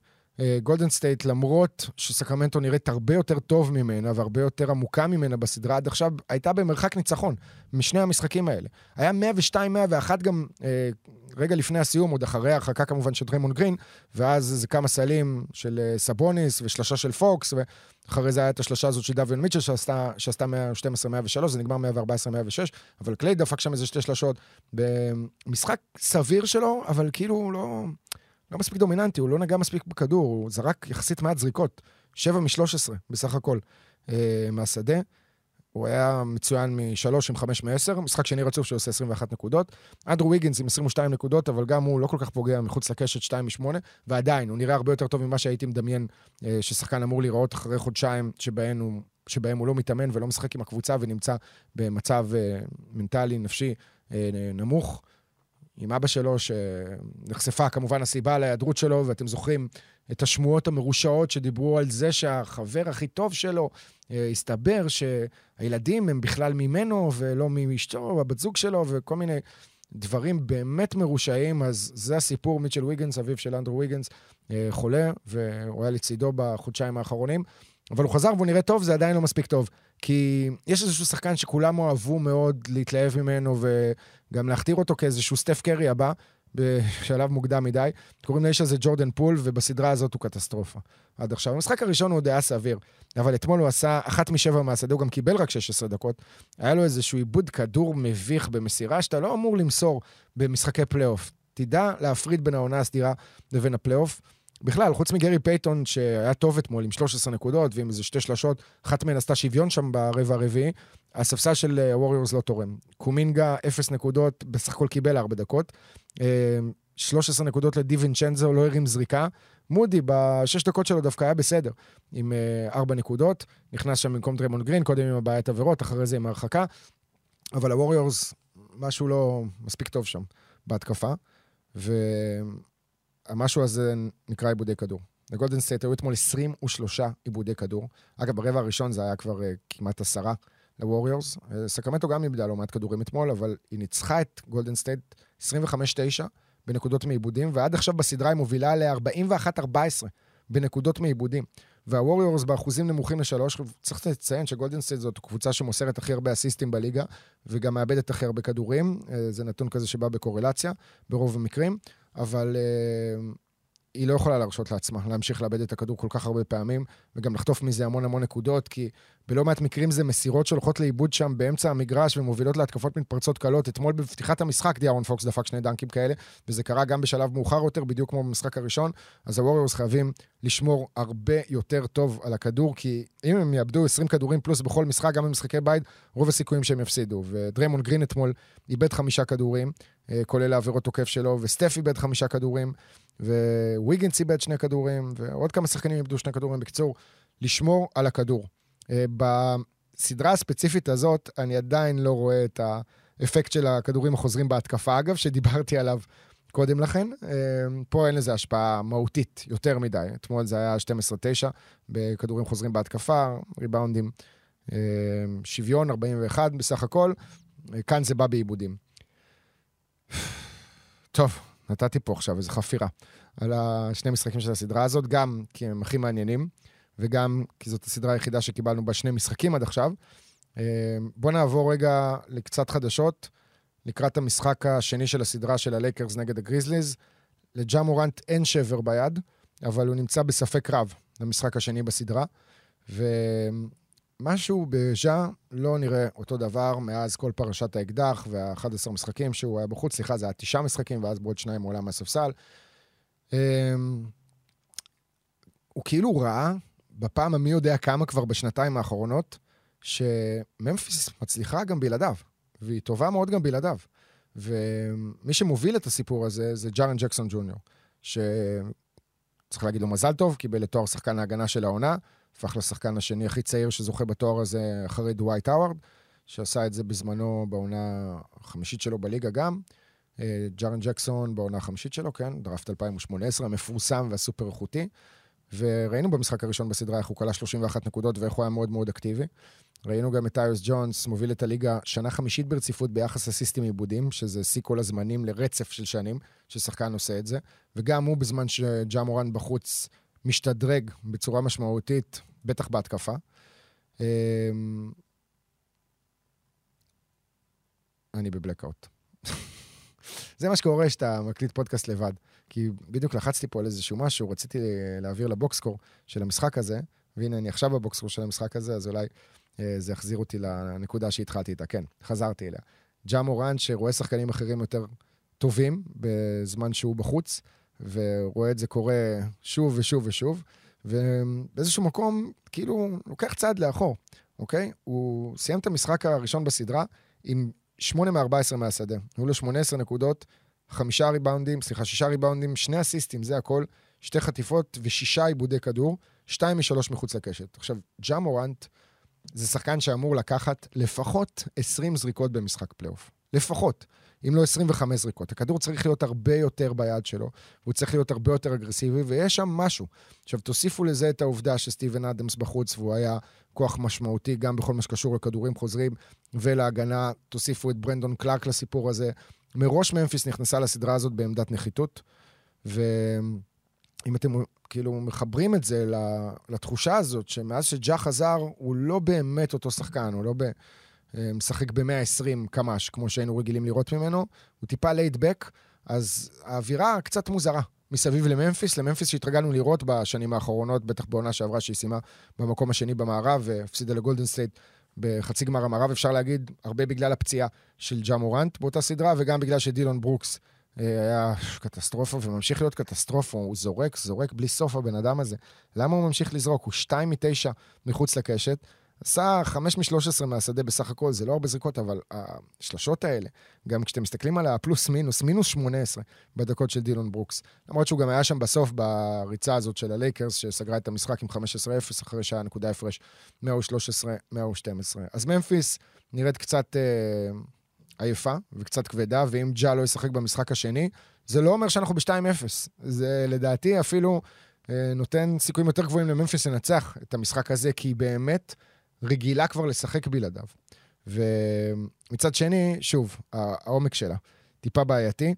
גולדן אה, סטייט, למרות שסקרמנטו נראית הרבה יותר טוב ממנה והרבה יותר עמוקה ממנה בסדרה עד עכשיו, הייתה במרחק ניצחון משני המשחקים האלה. היה 102-101 גם אה, רגע לפני הסיום, עוד אחרי ההרחקה כמובן של דריימון גרין, ואז איזה כמה סלים של אה, סבוניס ושלושה של פוקס, ואחרי זה היה את השלושה הזאת של דוויון מיטשל שעשתה, שעשתה 112-103, זה נגמר 114-106, אבל קליי דפק שם איזה שתי שלשות. במשחק סביר שלו, אבל כאילו לא... לא מספיק דומיננטי, הוא לא נגע מספיק בכדור, הוא זרק יחסית מעט זריקות, 7 מ-13 בסך הכל אה, מהשדה. הוא היה מצוין מ-3 עם 5 מ-10, משחק שני רצוף שהוא עושה 21 נקודות. אנדרו ויגינס עם 22 נקודות, אבל גם הוא לא כל כך פוגע מחוץ לקשת 2 מ-8, ועדיין, הוא נראה הרבה יותר טוב ממה שהייתי מדמיין אה, ששחקן אמור להיראות אחרי חודשיים שבהם הוא, שבהם הוא לא מתאמן ולא משחק עם הקבוצה ונמצא במצב אה, מנטלי, נפשי אה, נמוך. עם אבא שלו, שנחשפה כמובן הסיבה להיעדרות שלו, ואתם זוכרים את השמועות המרושעות שדיברו על זה שהחבר הכי טוב שלו, אה, הסתבר שהילדים הם בכלל ממנו ולא מאשתו הבת זוג שלו, וכל מיני דברים באמת מרושעים. אז זה הסיפור, מיטשל ויגנס, אביו של אנדרו ויגנס, אה, חולה, והוא היה לצידו בחודשיים האחרונים. אבל הוא חזר והוא נראה טוב, זה עדיין לא מספיק טוב. כי יש איזשהו שחקן שכולם אוהבו מאוד להתלהב ממנו וגם להכתיר אותו כאיזשהו סטף קרי הבא, בשלב מוקדם מדי. קוראים לאיש הזה ג'ורדן פול, ובסדרה הזאת הוא קטסטרופה. עד עכשיו. המשחק הראשון הוא עוד היה סביר, אבל אתמול הוא עשה אחת משבע מהשדה, הוא גם קיבל רק 16 דקות. היה לו איזשהו עיבוד כדור מביך במסירה שאתה לא אמור למסור במשחקי פלייאוף. תדע להפריד בין העונה הסדירה לבין הפלייאוף. בכלל, חוץ מגרי פייטון, שהיה טוב אתמול עם 13 נקודות ועם איזה שתי שלשות, אחת מהן עשתה שוויון שם ברבע הרביעי, הספסל של ווריורס לא תורם. קומינגה, 0 נקודות, בסך הכל קיבל 4 דקות. 13 נקודות לדי וינצ'נזו, לא הרים זריקה. מודי, בשש דקות שלו דווקא היה בסדר, עם 4 נקודות. נכנס שם במקום דריימון גרין, קודם עם הבעיית עבירות, אחרי זה עם ההרחקה. אבל הווריורס, משהו לא מספיק טוב שם בהתקפה. והמשהו הזה נקרא איבודי כדור. לגולדן סטייט היו אתמול 23 איבודי כדור. אגב, ברבע הראשון זה היה כבר uh, כמעט עשרה לווריורס. Uh, סקרמנטו גם איבדה לא מעט כדורים אתמול, אבל היא ניצחה את גולדן סטייט 25-9 בנקודות מאיבודים, ועד עכשיו בסדרה היא מובילה ל-41-14 בנקודות מאיבודים. והווריורס באחוזים נמוכים לשלוש, צריך לציין שגולדן סטייט זאת קבוצה שמוסרת הכי הרבה אסיסטים בליגה, וגם מאבדת הכי הרבה כדורים. Uh, זה נתון כזה שבא בקורלציה, ברוב המקרים. אבל uh, היא לא יכולה להרשות לעצמה להמשיך לאבד את הכדור כל כך הרבה פעמים, וגם לחטוף מזה המון המון נקודות, כי בלא מעט מקרים זה מסירות שהולכות לאיבוד שם באמצע המגרש ומובילות להתקפות מתפרצות קלות. אתמול בפתיחת המשחק דיארון פוקס דפק שני דנקים כאלה, וזה קרה גם בשלב מאוחר יותר, בדיוק כמו במשחק הראשון. אז הווריורס חייבים לשמור הרבה יותר טוב על הכדור, כי אם הם יאבדו 20 כדורים פלוס בכל משחק, גם במשחקי בית, רוב הסיכויים שהם יפסידו. ודריימון גרין אתמול איבד חמישה כדורים, אה, כולל העבירות תוקף שלו, וסטף איבד חמישה כדורים, וויגנס איבד שני כדורים, ועוד כמה שחקנים איבדו שני כדורים. בקיצור, לשמור על הכדור. אה, בסדרה הספציפית הזאת, אני עדיין לא רואה את האפקט של הכדורים החוזרים בהתקפה, אגב, שדיברתי עליו קודם לכן. אה, פה אין לזה השפעה מהותית יותר מדי. אתמול זה היה 12-9 בכדורים חוזרים בהתקפה, ריבאונדים שוויון, 41 בסך הכל. כאן זה בא בעיבודים. טוב, נתתי פה עכשיו איזו חפירה על השני משחקים של הסדרה הזאת, גם כי הם הכי מעניינים, וגם כי זאת הסדרה היחידה שקיבלנו בה שני משחקים עד עכשיו. אה, בואו נעבור רגע לקצת חדשות, לקראת המשחק השני של הסדרה של הלייקרס נגד הגריזליז. לג'ה מורנט אין שבר ביד, אבל הוא נמצא בספק רב למשחק השני בסדרה. ו... משהו בז'ה לא נראה אותו דבר מאז כל פרשת האקדח וה-11 משחקים שהוא היה בחוץ. סליחה, זה היה תשעה משחקים, ואז בעוד שניים הוא עולה מהספסל. אמ, הוא כאילו ראה, בפעם המי יודע כמה כבר בשנתיים האחרונות, שממפיס מצליחה גם בלעדיו, והיא טובה מאוד גם בלעדיו. ומי שמוביל את הסיפור הזה זה ג'ארן ג'קסון ג'וניור, שצריך להגיד לו מזל טוב, קיבל את תואר שחקן ההגנה של העונה. הפך לשחקן השני הכי צעיר שזוכה בתואר הזה אחרי דווייט האווארד, שעשה את זה בזמנו בעונה החמישית שלו בליגה גם. אה, ג'ארן ג'קסון בעונה החמישית שלו, כן, דראפט 2018, המפורסם והסופר איכותי. וראינו במשחק הראשון בסדרה איך הוא קלע 31 נקודות ואיך הוא היה מאוד מאוד אקטיבי. ראינו גם את טייוס ג'ונס מוביל את הליגה שנה חמישית ברציפות ביחס אסיסטים עיבודים, שזה שיא כל הזמנים לרצף של שנים, ששחקן עושה את זה. וגם הוא, בזמן שג'ה מורן בחוץ, משתדרג בצורה משמעותית, בטח בהתקפה. אמ, אני בבלקאוט. [laughs] זה מה שקורה כשאתה מקליט פודקאסט לבד. כי בדיוק לחצתי פה על איזשהו משהו, רציתי להעביר לבוקסקור של המשחק הזה, והנה אני עכשיו בבוקסקור של המשחק הזה, אז אולי אה, זה יחזיר אותי לנקודה שהתחלתי איתה. כן, חזרתי אליה. ג'ה מורן שרואה שחקנים אחרים יותר טובים בזמן שהוא בחוץ, ורואה את זה קורה שוב ושוב ושוב, ובאיזשהו מקום, כאילו, לוקח צעד לאחור, אוקיי? הוא סיים את המשחק הראשון בסדרה עם 8 מ-14 מהשדה. היו לו 18 נקודות, חמישה ריבאונדים, סליחה, שישה ריבאונדים, שני אסיסטים, זה הכל, שתי חטיפות ושישה איבודי כדור, שתיים משלוש מחוץ לקשת. עכשיו, ג'ה מורנט זה שחקן שאמור לקחת לפחות 20 זריקות במשחק פלייאוף. לפחות. אם לא 25 זריקות. הכדור צריך להיות הרבה יותר ביד שלו, והוא צריך להיות הרבה יותר אגרסיבי, ויש שם משהו. עכשיו, תוסיפו לזה את העובדה שסטיבן אדמס בחוץ, והוא היה כוח משמעותי גם בכל מה שקשור לכדורים חוזרים ולהגנה. תוסיפו את ברנדון קלארק לסיפור הזה. מראש ממפיס נכנסה לסדרה הזאת בעמדת נחיתות, ואם אתם כאילו מחברים את זה לתחושה הזאת, שמאז שג'ה חזר, הוא לא באמת אותו שחקן, הוא לא ב... משחק ב-120 קמ"ש, כמו שהיינו רגילים לראות ממנו. הוא טיפה ליידבק, אז האווירה קצת מוזרה מסביב לממפיס, לממפיס שהתרגלנו לראות בשנים האחרונות, בטח בעונה שעברה שהיא סיימה במקום השני במערב והפסידה לגולדן סטייט בחצי גמר המערב, אפשר להגיד, הרבה בגלל הפציעה של ג'ה מורנט באותה סדרה, וגם בגלל שדילון ברוקס אה, היה קטסטרופה וממשיך להיות קטסטרופה, הוא זורק, זורק בלי סוף הבן אדם הזה. למה הוא ממשיך לזרוק? הוא 2 מ-9 מחוץ לקשת, עשה 5 מ-13 מהשדה בסך הכל, זה לא הרבה זריקות, אבל השלשות האלה, גם כשאתם מסתכלים על הפלוס מינוס, מינוס 18 בדקות של דילון ברוקס. למרות שהוא גם היה שם בסוף בריצה הזאת של הלייקרס, שסגרה את המשחק עם 15-0, אחרי שהיה נקודה הפרש 113-112. אז ממפיס נראית קצת אה, עייפה וקצת כבדה, ואם ג'ה לא ישחק במשחק השני, זה לא אומר שאנחנו ב-2-0. זה לדעתי אפילו אה, נותן סיכויים יותר גבוהים לממפיס לנצח את המשחק הזה, כי באמת רגילה כבר לשחק בלעדיו. ומצד שני, שוב, העומק שלה טיפה בעייתי.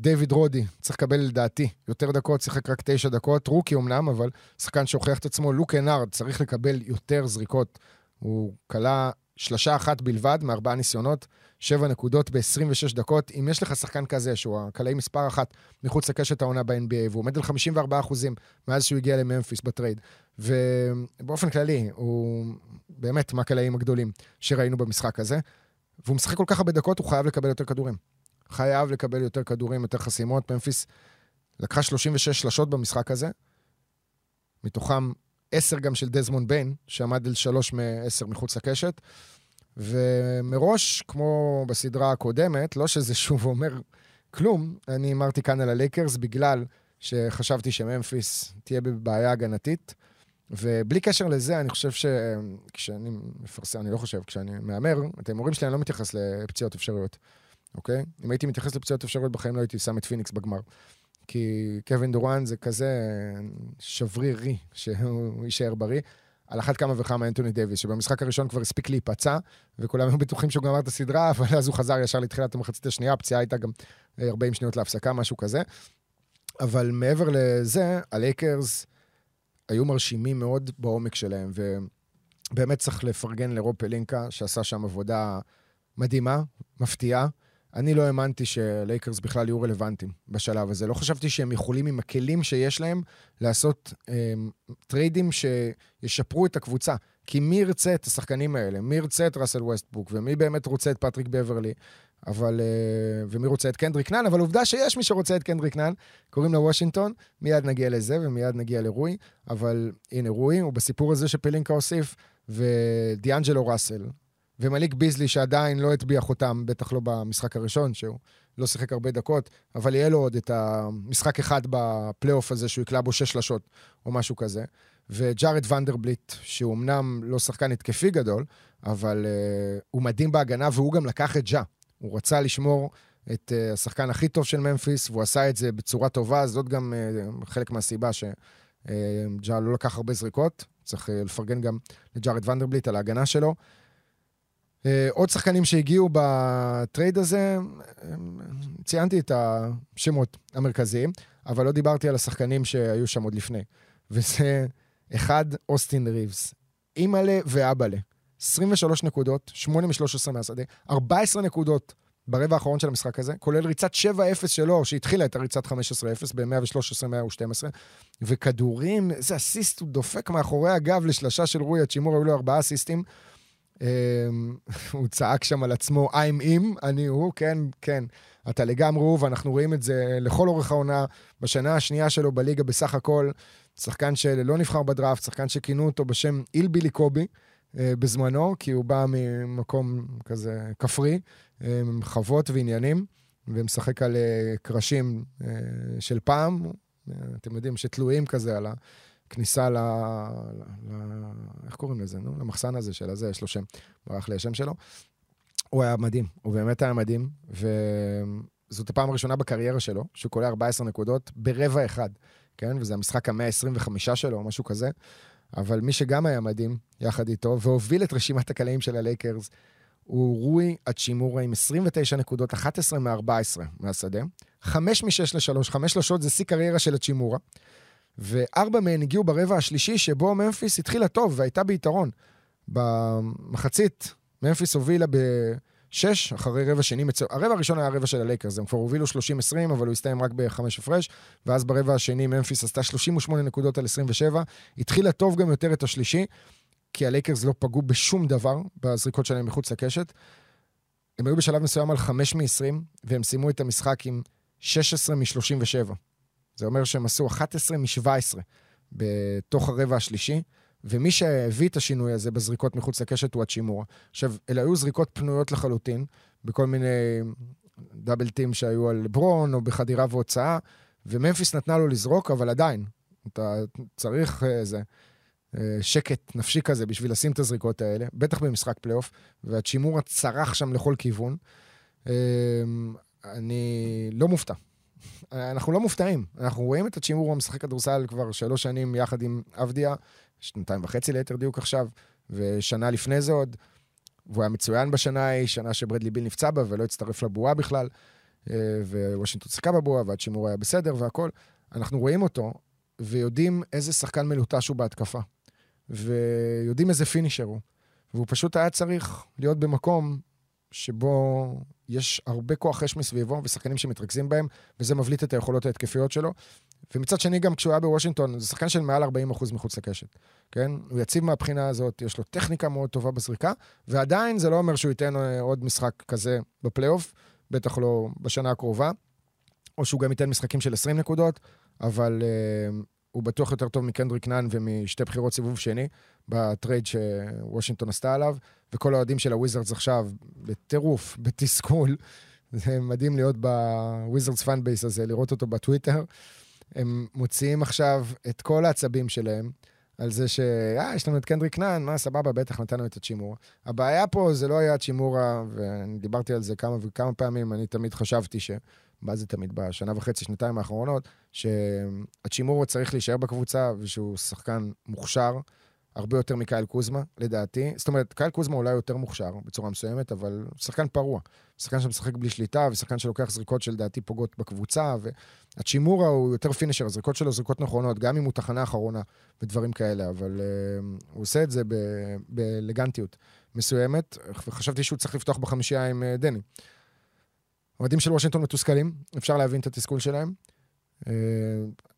דיוויד רודי צריך לקבל לדעתי יותר דקות, שיחק רק תשע דקות, רוקי אמנם, אבל שחקן שהוכיח את עצמו. לוק קנארד צריך לקבל יותר זריקות. הוא קלע שלשה אחת בלבד מארבעה ניסיונות, שבע נקודות ב-26 דקות. אם יש לך שחקן כזה, שהוא הקלעי מספר אחת מחוץ לקשת העונה ב-NBA, והוא עומד על 54 אחוזים מאז שהוא הגיע לממפיס בטרייד, ובאופן כללי, הוא באמת מהקלעים הגדולים שראינו במשחק הזה, והוא משחק כל כך הרבה דקות, הוא חייב לקבל יותר כדורים. חייב לקבל יותר כדורים, יותר חסימות. ממפיס לקחה 36 שלשות במשחק הזה, מתוכם 10 גם של דזמון ביין, שעמד על 3 מ-10 מחוץ לקשת. ומראש, כמו בסדרה הקודמת, לא שזה שוב אומר כלום, אני אמרתי כאן על הלייקרס בגלל שחשבתי שממפיס תהיה בבעיה הגנתית. ובלי קשר לזה, אני חושב שכשאני מפרסם, אני לא חושב, כשאני מהמר, את ההימורים שלי אני לא מתייחס לפציעות אפשריות, אוקיי? אם הייתי מתייחס לפציעות אפשריות בחיים לא הייתי שם את פיניקס בגמר. כי קווין דורנט זה כזה שברירי שהוא יישאר בריא. על אחת כמה וכמה אנטוני דייוויס, שבמשחק הראשון כבר הספיק להיפצע, וכולם היו בטוחים שהוא גמר את הסדרה, [laughs] אבל אז הוא חזר ישר לתחילת המחצית השנייה, הפציעה הייתה גם 40 שניות להפסקה, משהו כזה. אבל מעבר לזה, הלייקרס היו מרשימים מאוד בעומק שלהם, ובאמת צריך לפרגן לרוב פלינקה, שעשה שם עבודה מדהימה, מפתיעה. אני לא האמנתי שלייקרס בכלל יהיו רלוונטיים בשלב הזה. לא חשבתי שהם יכולים עם הכלים שיש להם לעשות הם, טריידים שישפרו את הקבוצה. כי מי ירצה את השחקנים האלה? מי ירצה את ראסל ווסטברוק? ומי באמת רוצה את פטריק בוורלי? אבל... אה, ומי רוצה את קנדריק נאן? אבל עובדה שיש מי שרוצה את קנדריק נאן. קוראים לו וושינגטון, מיד נגיע לזה ומיד נגיע לרוי. אבל הנה רוי, הוא בסיפור הזה שפלינקה הוסיף, ודיאנג'לו ראסל, ומליק ביזלי שעדיין לא הטביע חותם, בטח לא במשחק הראשון, שהוא לא שיחק הרבה דקות, אבל יהיה לו עוד את המשחק אחד בפלייאוף הזה שהוא יקלע בו שש שלשות או משהו כזה. וג'ארד ונדרבילט, שהוא אמנם לא שחקן התקפי גדול, אבל uh, הוא מדהים בהגנה, והוא גם לקח את ג'ה. הוא רצה לשמור את uh, השחקן הכי טוב של ממפיס, והוא עשה את זה בצורה טובה, זאת גם uh, חלק מהסיבה שג'ה uh, לא לקח הרבה זריקות. צריך לפרגן גם לג'ארד ונדרבילט על ההגנה שלו. עוד שחקנים שהגיעו בטרייד הזה, ציינתי את השמות המרכזיים, אבל לא דיברתי על השחקנים שהיו שם עוד לפני. וזה אחד, אוסטין ריבס. אימא'לה ואבאלה. 23 נקודות, 8 מ-13 מהשדה, 14 נקודות ברבע האחרון של המשחק הזה, כולל ריצת 7-0 שלו, שהתחילה את הריצת 15-0 ב-113-112, וכדורים, איזה אסיסט הוא דופק מאחורי הגב לשלשה של רוי הצ'ימור, היו לו ארבעה אסיסטים. אמ, הוא צעק שם על עצמו, I'm im, אני הוא, כן, כן. אתה לגמרי הוא, ואנחנו רואים את זה לכל אורך העונה, בשנה השנייה שלו בליגה בסך הכל, שחקן שלא נבחר בדראפט, שחקן שכינו אותו בשם אילבילי קובי בזמנו, כי הוא בא ממקום כזה כפרי, אה, עם חוות ועניינים, ומשחק על אה, קרשים של פעם, אתם יודעים, שתלויים כזה על ה... כניסה ל... ל... ל... איך קוראים לזה, נו? למחסן הזה של הזה, יש לו שם, ברח לי השם שלו. הוא היה מדהים, הוא באמת היה מדהים, וזאת הפעם הראשונה בקריירה שלו, שהוא קולע 14 נקודות ברבע אחד, כן? וזה המשחק ה-125 שלו, או משהו כזה. אבל מי שגם היה מדהים, יחד איתו, והוביל את רשימת הקלעים של הלייקרס, הוא רוי הצ'ימורה עם 29 נקודות, 11 מ-14 מהשדה, 5 מ-6 ל-3, 5 שלשות זה שיא קריירה של הצ'ימורה. וארבע מהן הגיעו ברבע השלישי, שבו ממפיס התחילה טוב והייתה ביתרון. במחצית, ממפיס הובילה שש, אחרי רבע שני. הרבע הראשון היה הרבע של הלייקרס, הם כבר הובילו 30-20, אבל הוא הסתיים רק בחמש הפרש, ואז ברבע השני ממפיס עשתה 38 נקודות על 27, התחילה טוב גם יותר את השלישי, כי הלייקרס לא פגעו בשום דבר בזריקות שלהם מחוץ לקשת. הם היו בשלב מסוים על 5 מ-20, והם סיימו את המשחק עם 16 מ-37. זה אומר שהם עשו 11 מ-17 בתוך הרבע השלישי, ומי שהביא את השינוי הזה בזריקות מחוץ לקשת הוא הצ'ימורה. עכשיו, אלה היו זריקות פנויות לחלוטין, בכל מיני double team שהיו על לברון, או בחדירה והוצאה, וממפיס נתנה לו לזרוק, אבל עדיין, אתה צריך איזה שקט נפשי כזה בשביל לשים את הזריקות האלה, בטח במשחק פלייאוף, והצ'ימורה צרח שם לכל כיוון. אני לא מופתע. אנחנו לא מופתעים. אנחנו רואים את הצ'ימורה משחק כדורסל כבר שלוש שנים יחד עם אבדיה, שנתיים וחצי ליתר דיוק עכשיו, ושנה לפני זה עוד. והוא היה מצוין בשנה ההיא, שנה שברדלי ביל נפצע בה ולא הצטרף לבועה בכלל, ווושינגטון שיחקה בבועה, והצ'ימור היה בסדר והכול. אנחנו רואים אותו, ויודעים איזה שחקן מלוטש הוא בהתקפה, ויודעים איזה פינישר הוא. והוא פשוט היה צריך להיות במקום שבו יש הרבה כוח אש מסביבו ושחקנים שמתרכזים בהם, וזה מבליט את היכולות ההתקפיות שלו. ומצד שני, גם כשהוא היה בוושינגטון, זה שחקן של מעל 40% מחוץ לקשת, כן? הוא יציב מהבחינה הזאת, יש לו טכניקה מאוד טובה בזריקה, ועדיין זה לא אומר שהוא ייתן אה, עוד משחק כזה בפלייאוף, בטח לא בשנה הקרובה, או שהוא גם ייתן משחקים של 20 נקודות, אבל uh, הוא בטוח יותר טוב מקנדריק נאן ומשתי בחירות סיבוב שני, בטרייד שוושינגטון עשתה עליו, וכל האוהדים של הוויזרדס עכשיו, בטירוף, [laughs] בתסכול, זה מדהים להיות בוויזרדס fan base הזה, לראות אותו בטוויטר. הם מוציאים עכשיו את כל העצבים שלהם על זה ש... אה, יש לנו את קנדריק נאן, מה, סבבה, בטח נתנו את הצ'ימורה. הבעיה פה זה לא היה הצ'ימורה, ואני דיברתי על זה כמה וכמה פעמים, אני תמיד חשבתי ש... מה זה תמיד? בשנה וחצי, שנתיים האחרונות, שהצ'ימורה צריך להישאר בקבוצה ושהוא שחקן מוכשר. הרבה יותר מקייל קוזמה, לדעתי. זאת אומרת, קייל קוזמה אולי יותר מוכשר בצורה מסוימת, אבל שחקן פרוע. שחקן שמשחק בלי שליטה, ושחקן שלוקח זריקות שלדעתי פוגעות בקבוצה, והצ'ימורה הוא יותר פינישר, הזריקות שלו זריקות נכונות, גם אם הוא תחנה אחרונה ודברים כאלה, אבל uh, הוא עושה את זה באלגנטיות מסוימת, וחשבתי שהוא צריך לפתוח בחמישייה עם uh, דני. אוהדים של וושינגטון מתוסכלים, אפשר להבין את התסכול שלהם. Uh,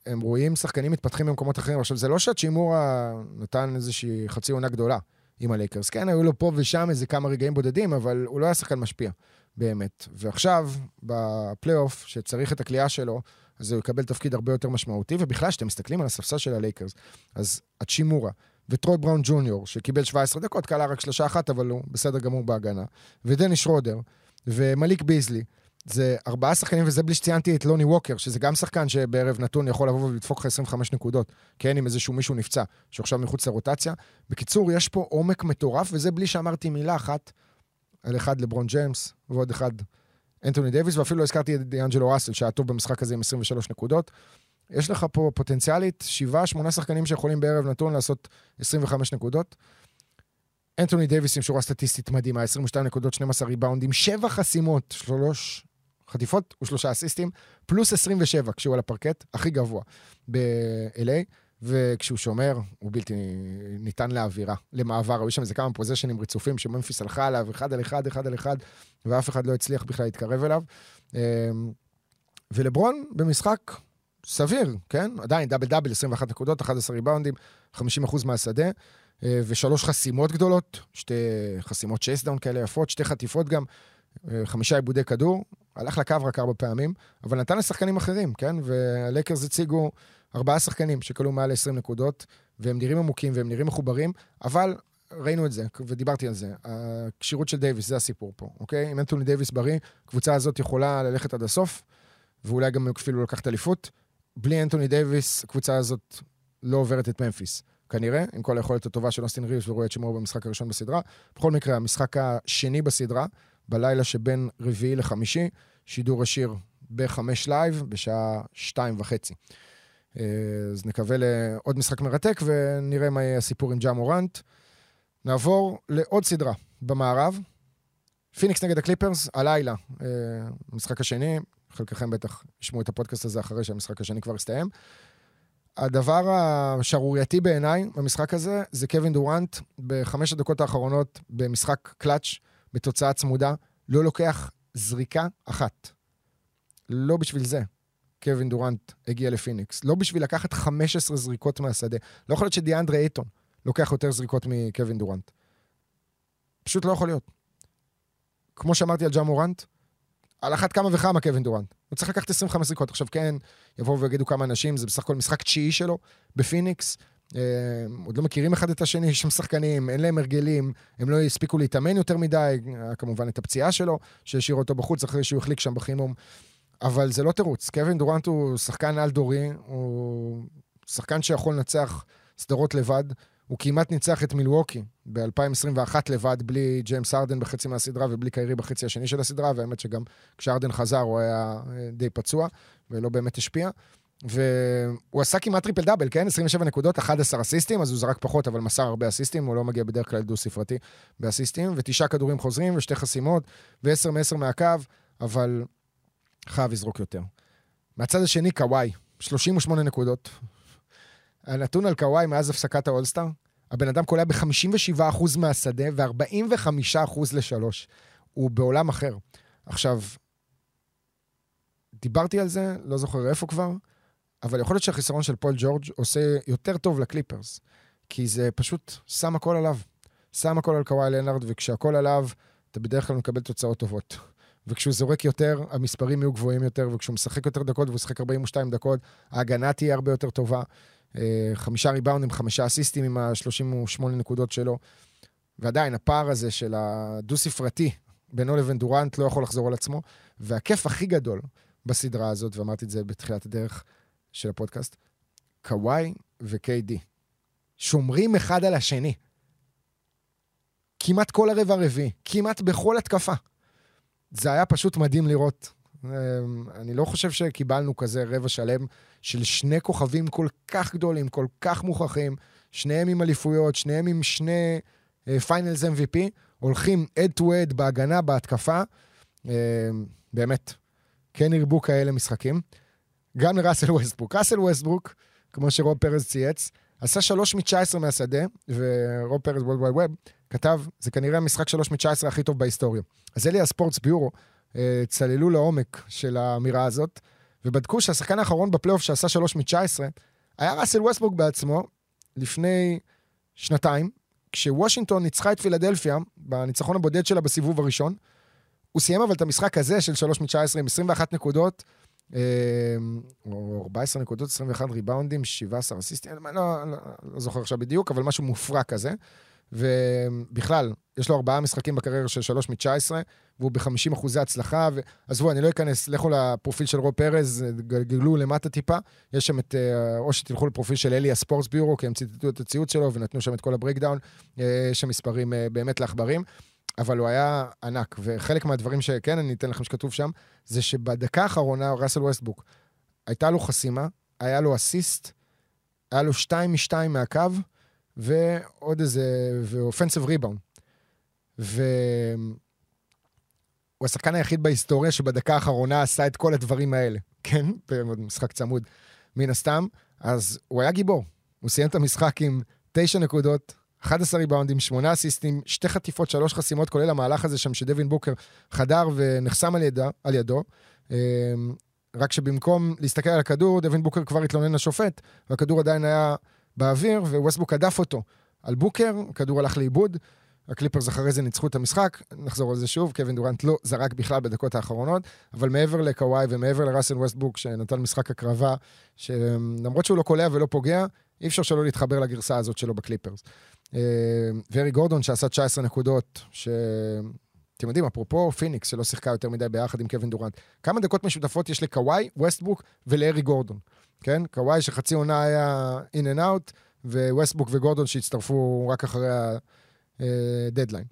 הם רואים שחקנים מתפתחים במקומות אחרים. עכשיו, זה לא שהצ'ימורה נתן איזושהי חצי עונה גדולה עם הלייקרס. כן, היו לו פה ושם איזה כמה רגעים בודדים, אבל הוא לא היה שחקן משפיע, באמת. ועכשיו, בפלייאוף, שצריך את הכלייה שלו, אז הוא יקבל תפקיד הרבה יותר משמעותי, ובכלל, כשאתם מסתכלים על הספסל של הלייקרס, אז הצ'ימורה וטרוי בראון ג'וניור, שקיבל 17 דקות, קלה רק שלושה אחת, אבל הוא בסדר גמור בהגנה, ודני שרודר, ומליק ביזלי, זה ארבעה שחקנים, וזה בלי שציינתי את לוני ווקר, שזה גם שחקן שבערב נתון יכול לבוא ולדפוק לך 25 נקודות, כן, עם איזשהו מישהו נפצע, שעכשיו מחוץ לרוטציה. בקיצור, יש פה עומק מטורף, וזה בלי שאמרתי מילה אחת על אחד לברון ג'יימס, ועוד אחד אנטוני דייוויס, ואפילו לא הזכרתי את דיאנג'לו ראסל, שהיה טוב במשחק הזה עם 23 נקודות. יש לך פה פוטנציאלית, שבעה, שמונה שחקנים שיכולים בערב נתון לעשות 25 נקודות. אנטוני דייוויס עם שורה סטטיסטית מדהימה, 22 נקודות, 12 ריבאונדים, 7 חסימות, 3 חטיפות ושלושה אסיסטים, פלוס 27 כשהוא על הפרקט, הכי גבוה ב-LA, וכשהוא שומר, הוא בלתי ניתן לאווירה, למעבר. היו שם איזה כמה פוזיישנים רצופים שממפיס הלכה עליו, אחד על אחד, אחד על אחד, ואף אחד לא הצליח בכלל להתקרב אליו. אמ, ולברון במשחק סביר, כן? עדיין דאבל דאבל, 21 נקודות, 11 ריבאונדים, 50% מהשדה, אה, ושלוש חסימות גדולות, שתי חסימות צ'ייסדאון כאלה יפות, שתי חטיפות גם, אה, חמישה עיבודי כדור, הלך לקו רק ארבע פעמים, אבל נתן לשחקנים אחרים, כן? והלקרס הציגו ארבעה שחקנים שקלעו מעל 20 נקודות, והם נראים עמוקים והם נראים מחוברים, אבל ראינו את זה, ודיברתי על זה. הכשירות של דייוויס, זה הסיפור פה, אוקיי? אם אנטוני דייוויס בריא, הקבוצה הזאת יכולה ללכת עד הסוף, ואולי גם אפילו לקחת אליפות. בלי אנטוני דייוויס, הקבוצה הזאת לא עוברת את ממפיס. כנראה, עם כל היכולת הטובה של אוסטין ריבס ורואה את שמו במשחק הראשון בסדרה. בכל מקרה, המשחק השני בסדרה, בלילה שבין רביעי לחמישי, שידור ישיר בחמש live בשעה שתיים וחצי. אה, אז נקווה לעוד משחק מרתק ונראה מה יהיה הסיפור עם ג'ה מורנט. נעבור לעוד סדרה במערב. פיניקס נגד הקליפרס, הלילה, אה, המשחק השני, חלקכם בטח ישמעו את הפודקאסט הזה אחרי שהמשחק השני כבר הסתיים. הדבר השערורייתי בעיניי במשחק הזה זה קווין דורנט בחמש הדקות האחרונות במשחק קלאץ' בתוצאה צמודה, לא לוקח זריקה אחת. לא בשביל זה. קווין דורנט הגיע לפיניקס. לא בשביל לקחת 15 זריקות מהשדה. לא יכול להיות שדיאנדרה אייטון לוקח יותר זריקות מקווין דורנט. פשוט לא יכול להיות. כמו שאמרתי על ג'ה מורנט, על אחת כמה וכמה קווין דורנט. הוא צריך לקחת 25 זריקות. עכשיו כן, יבואו ויגידו כמה אנשים, זה בסך הכל משחק תשיעי שלו בפיניקס. אה, עוד לא מכירים אחד את השני, יש שם שחקנים, אין להם הרגלים, הם לא הספיקו להתאמן יותר מדי, כמובן את הפציעה שלו, שהשאיר אותו בחוץ אחרי שהוא החליק שם בחימום. אבל זה לא תירוץ. קווין דורנט הוא שחקן על-דורי, הוא שחקן שיכול לנצח סדרות לבד. הוא כמעט ניצח את מילווקי ב-2021 לבד, בלי ג'יימס ארדן בחצי מהסדרה ובלי קיירי בחצי השני של הסדרה, והאמת שגם כשארדן חזר הוא היה אה, די פצוע ולא באמת השפיע. והוא עשה כמעט triple double, כן? 27 נקודות, 11 אסיסטים, אז הוא זרק פחות, אבל מסר הרבה אסיסטים, הוא לא מגיע בדרך כלל דו-ספרתי באסיסטים, ותשעה כדורים חוזרים ושתי חסימות, ו-10 מ-10 מהקו, אבל חייב לזרוק יותר. מהצד השני, קוואי, 38 נקודות. הנתון על קוואי מאז הפסקת האולסטאר, הבן אדם קולע ב-57% מהשדה ו-45% לשלוש. הוא בעולם אחר. עכשיו, דיברתי על זה, לא זוכר איפה כבר, אבל יכול להיות שהחיסרון של פול ג'ורג' עושה יותר טוב לקליפרס, כי זה פשוט שם הכל עליו. שם הכל על קוואי לנארד, וכשהכל עליו, אתה בדרך כלל מקבל תוצאות טובות. וכשהוא זורק יותר, המספרים יהיו גבוהים יותר, וכשהוא משחק יותר דקות, והוא משחק 42 דקות, ההגנה תהיה הרבה יותר טובה. אה, חמישה ריבאונדים, חמישה אסיסטים עם ה-38 נקודות שלו. ועדיין, הפער הזה של הדו-ספרתי בינו לבין דורנט לא יכול לחזור על עצמו. והכיף הכי גדול בסדרה הזאת, ואמרתי את זה בתחילת הדרך של הפודקאסט, קוואי ו-KD. שומרים אחד על השני. כמעט כל הרבע הרביעי, כמעט בכל התקפה. זה היה פשוט מדהים לראות. אמ, אני לא חושב שקיבלנו כזה רבע שלם של שני כוכבים כל כך גדולים, כל כך מוכרחים, שניהם עם אליפויות, שניהם עם שני Finals uh, MVP, הולכים אד טו אד בהגנה, בהתקפה. Uh, באמת, כן ירבו כאלה משחקים. גם לראסל ווסטברוק. ראסל ווסטברוק, כמו שרוב פרז צייץ, עשה שלוש מ-19 מהשדה, ורוב פרז World Wide Wob כתב, זה כנראה המשחק שלוש מ-19 הכי טוב בהיסטוריה. אז Elias Sports Bureau אה, צללו לעומק של האמירה הזאת, ובדקו שהשחקן האחרון בפלייאוף שעשה שלוש מ-19 היה ראסל ווסטברוק בעצמו לפני שנתיים, כשוושינגטון ניצחה את פילדלפיה בניצחון הבודד שלה בסיבוב הראשון. הוא סיים אבל את המשחק הזה של שלוש מ-19 עם 21 נקודות, או 14 נקודות, 21 ריבאונדים, 17 אסיסטים, לא, לא, לא, זוכר עכשיו בדיוק, אבל משהו מופרע כזה. ובכלל, יש לו ארבעה משחקים בקריירה של שלוש מ-19, והוא ב-50 אחוזי הצלחה. ועזבו, אני לא אכנס, לכו לפרופיל של רוב פרז, גלגלו למטה טיפה. יש שם את, אה, או שתלכו לפרופיל של Elias Sports Bureau, כי הם ציטטו את הציוץ שלו ונתנו שם את כל ה breakdown. אה, יש שם מספרים אה, באמת לעכברים. אבל הוא היה ענק, וחלק מהדברים שכן, אני אתן לכם שכתוב שם, זה שבדקה האחרונה, ראסל ווסטברוק, הייתה לו חסימה, היה לו אסיסט, היה לו שתיים משתיים מהקו, ועוד איזה, ו offensive rebound. והוא השחקן היחיד בהיסטוריה שבדקה האחרונה עשה את כל הדברים האלה, [laughs] כן? במשחק צמוד, מן הסתם. אז הוא היה גיבור. הוא סיים את המשחק עם תשע נקודות, 11 ריבאונדים, 8 אסיסטים, שתי חטיפות, שלוש חסימות, כולל המהלך הזה שם שדווין בוקר חדר ונחסם על, ידה, על ידו. אמ, רק שבמקום להסתכל על הכדור, דווין בוקר כבר התלונן לשופט, והכדור עדיין היה באוויר, וווסטברוק הדף אותו על בוקר, הכדור הלך לאיבוד. הקליפרס אחרי זה ניצחו את המשחק, נחזור על זה שוב, קווין דורנט לא זרק בכלל בדקות האחרונות, אבל מעבר לקוואי ומעבר לראסל ווסטבוק, שנתן משחק הקרבה, שלמרות שהוא לא קולע ולא פוגע, אי אפשר שלא להתחבר לגרסה הזאת שלו בקליפרס. אה, ואריק גורדון שעשה 19 נקודות, ש... אתם יודעים, אפרופו פיניקס, שלא שיחקה יותר מדי ביחד עם קווין דורנט, כמה דקות משותפות יש לקוואי, ווסטברוק ולאריק גורדון, כן? קוואי שחצי עונה היה in and out, וווסטברוק וגורדון שהצטרפו רק אחרי הדדליין.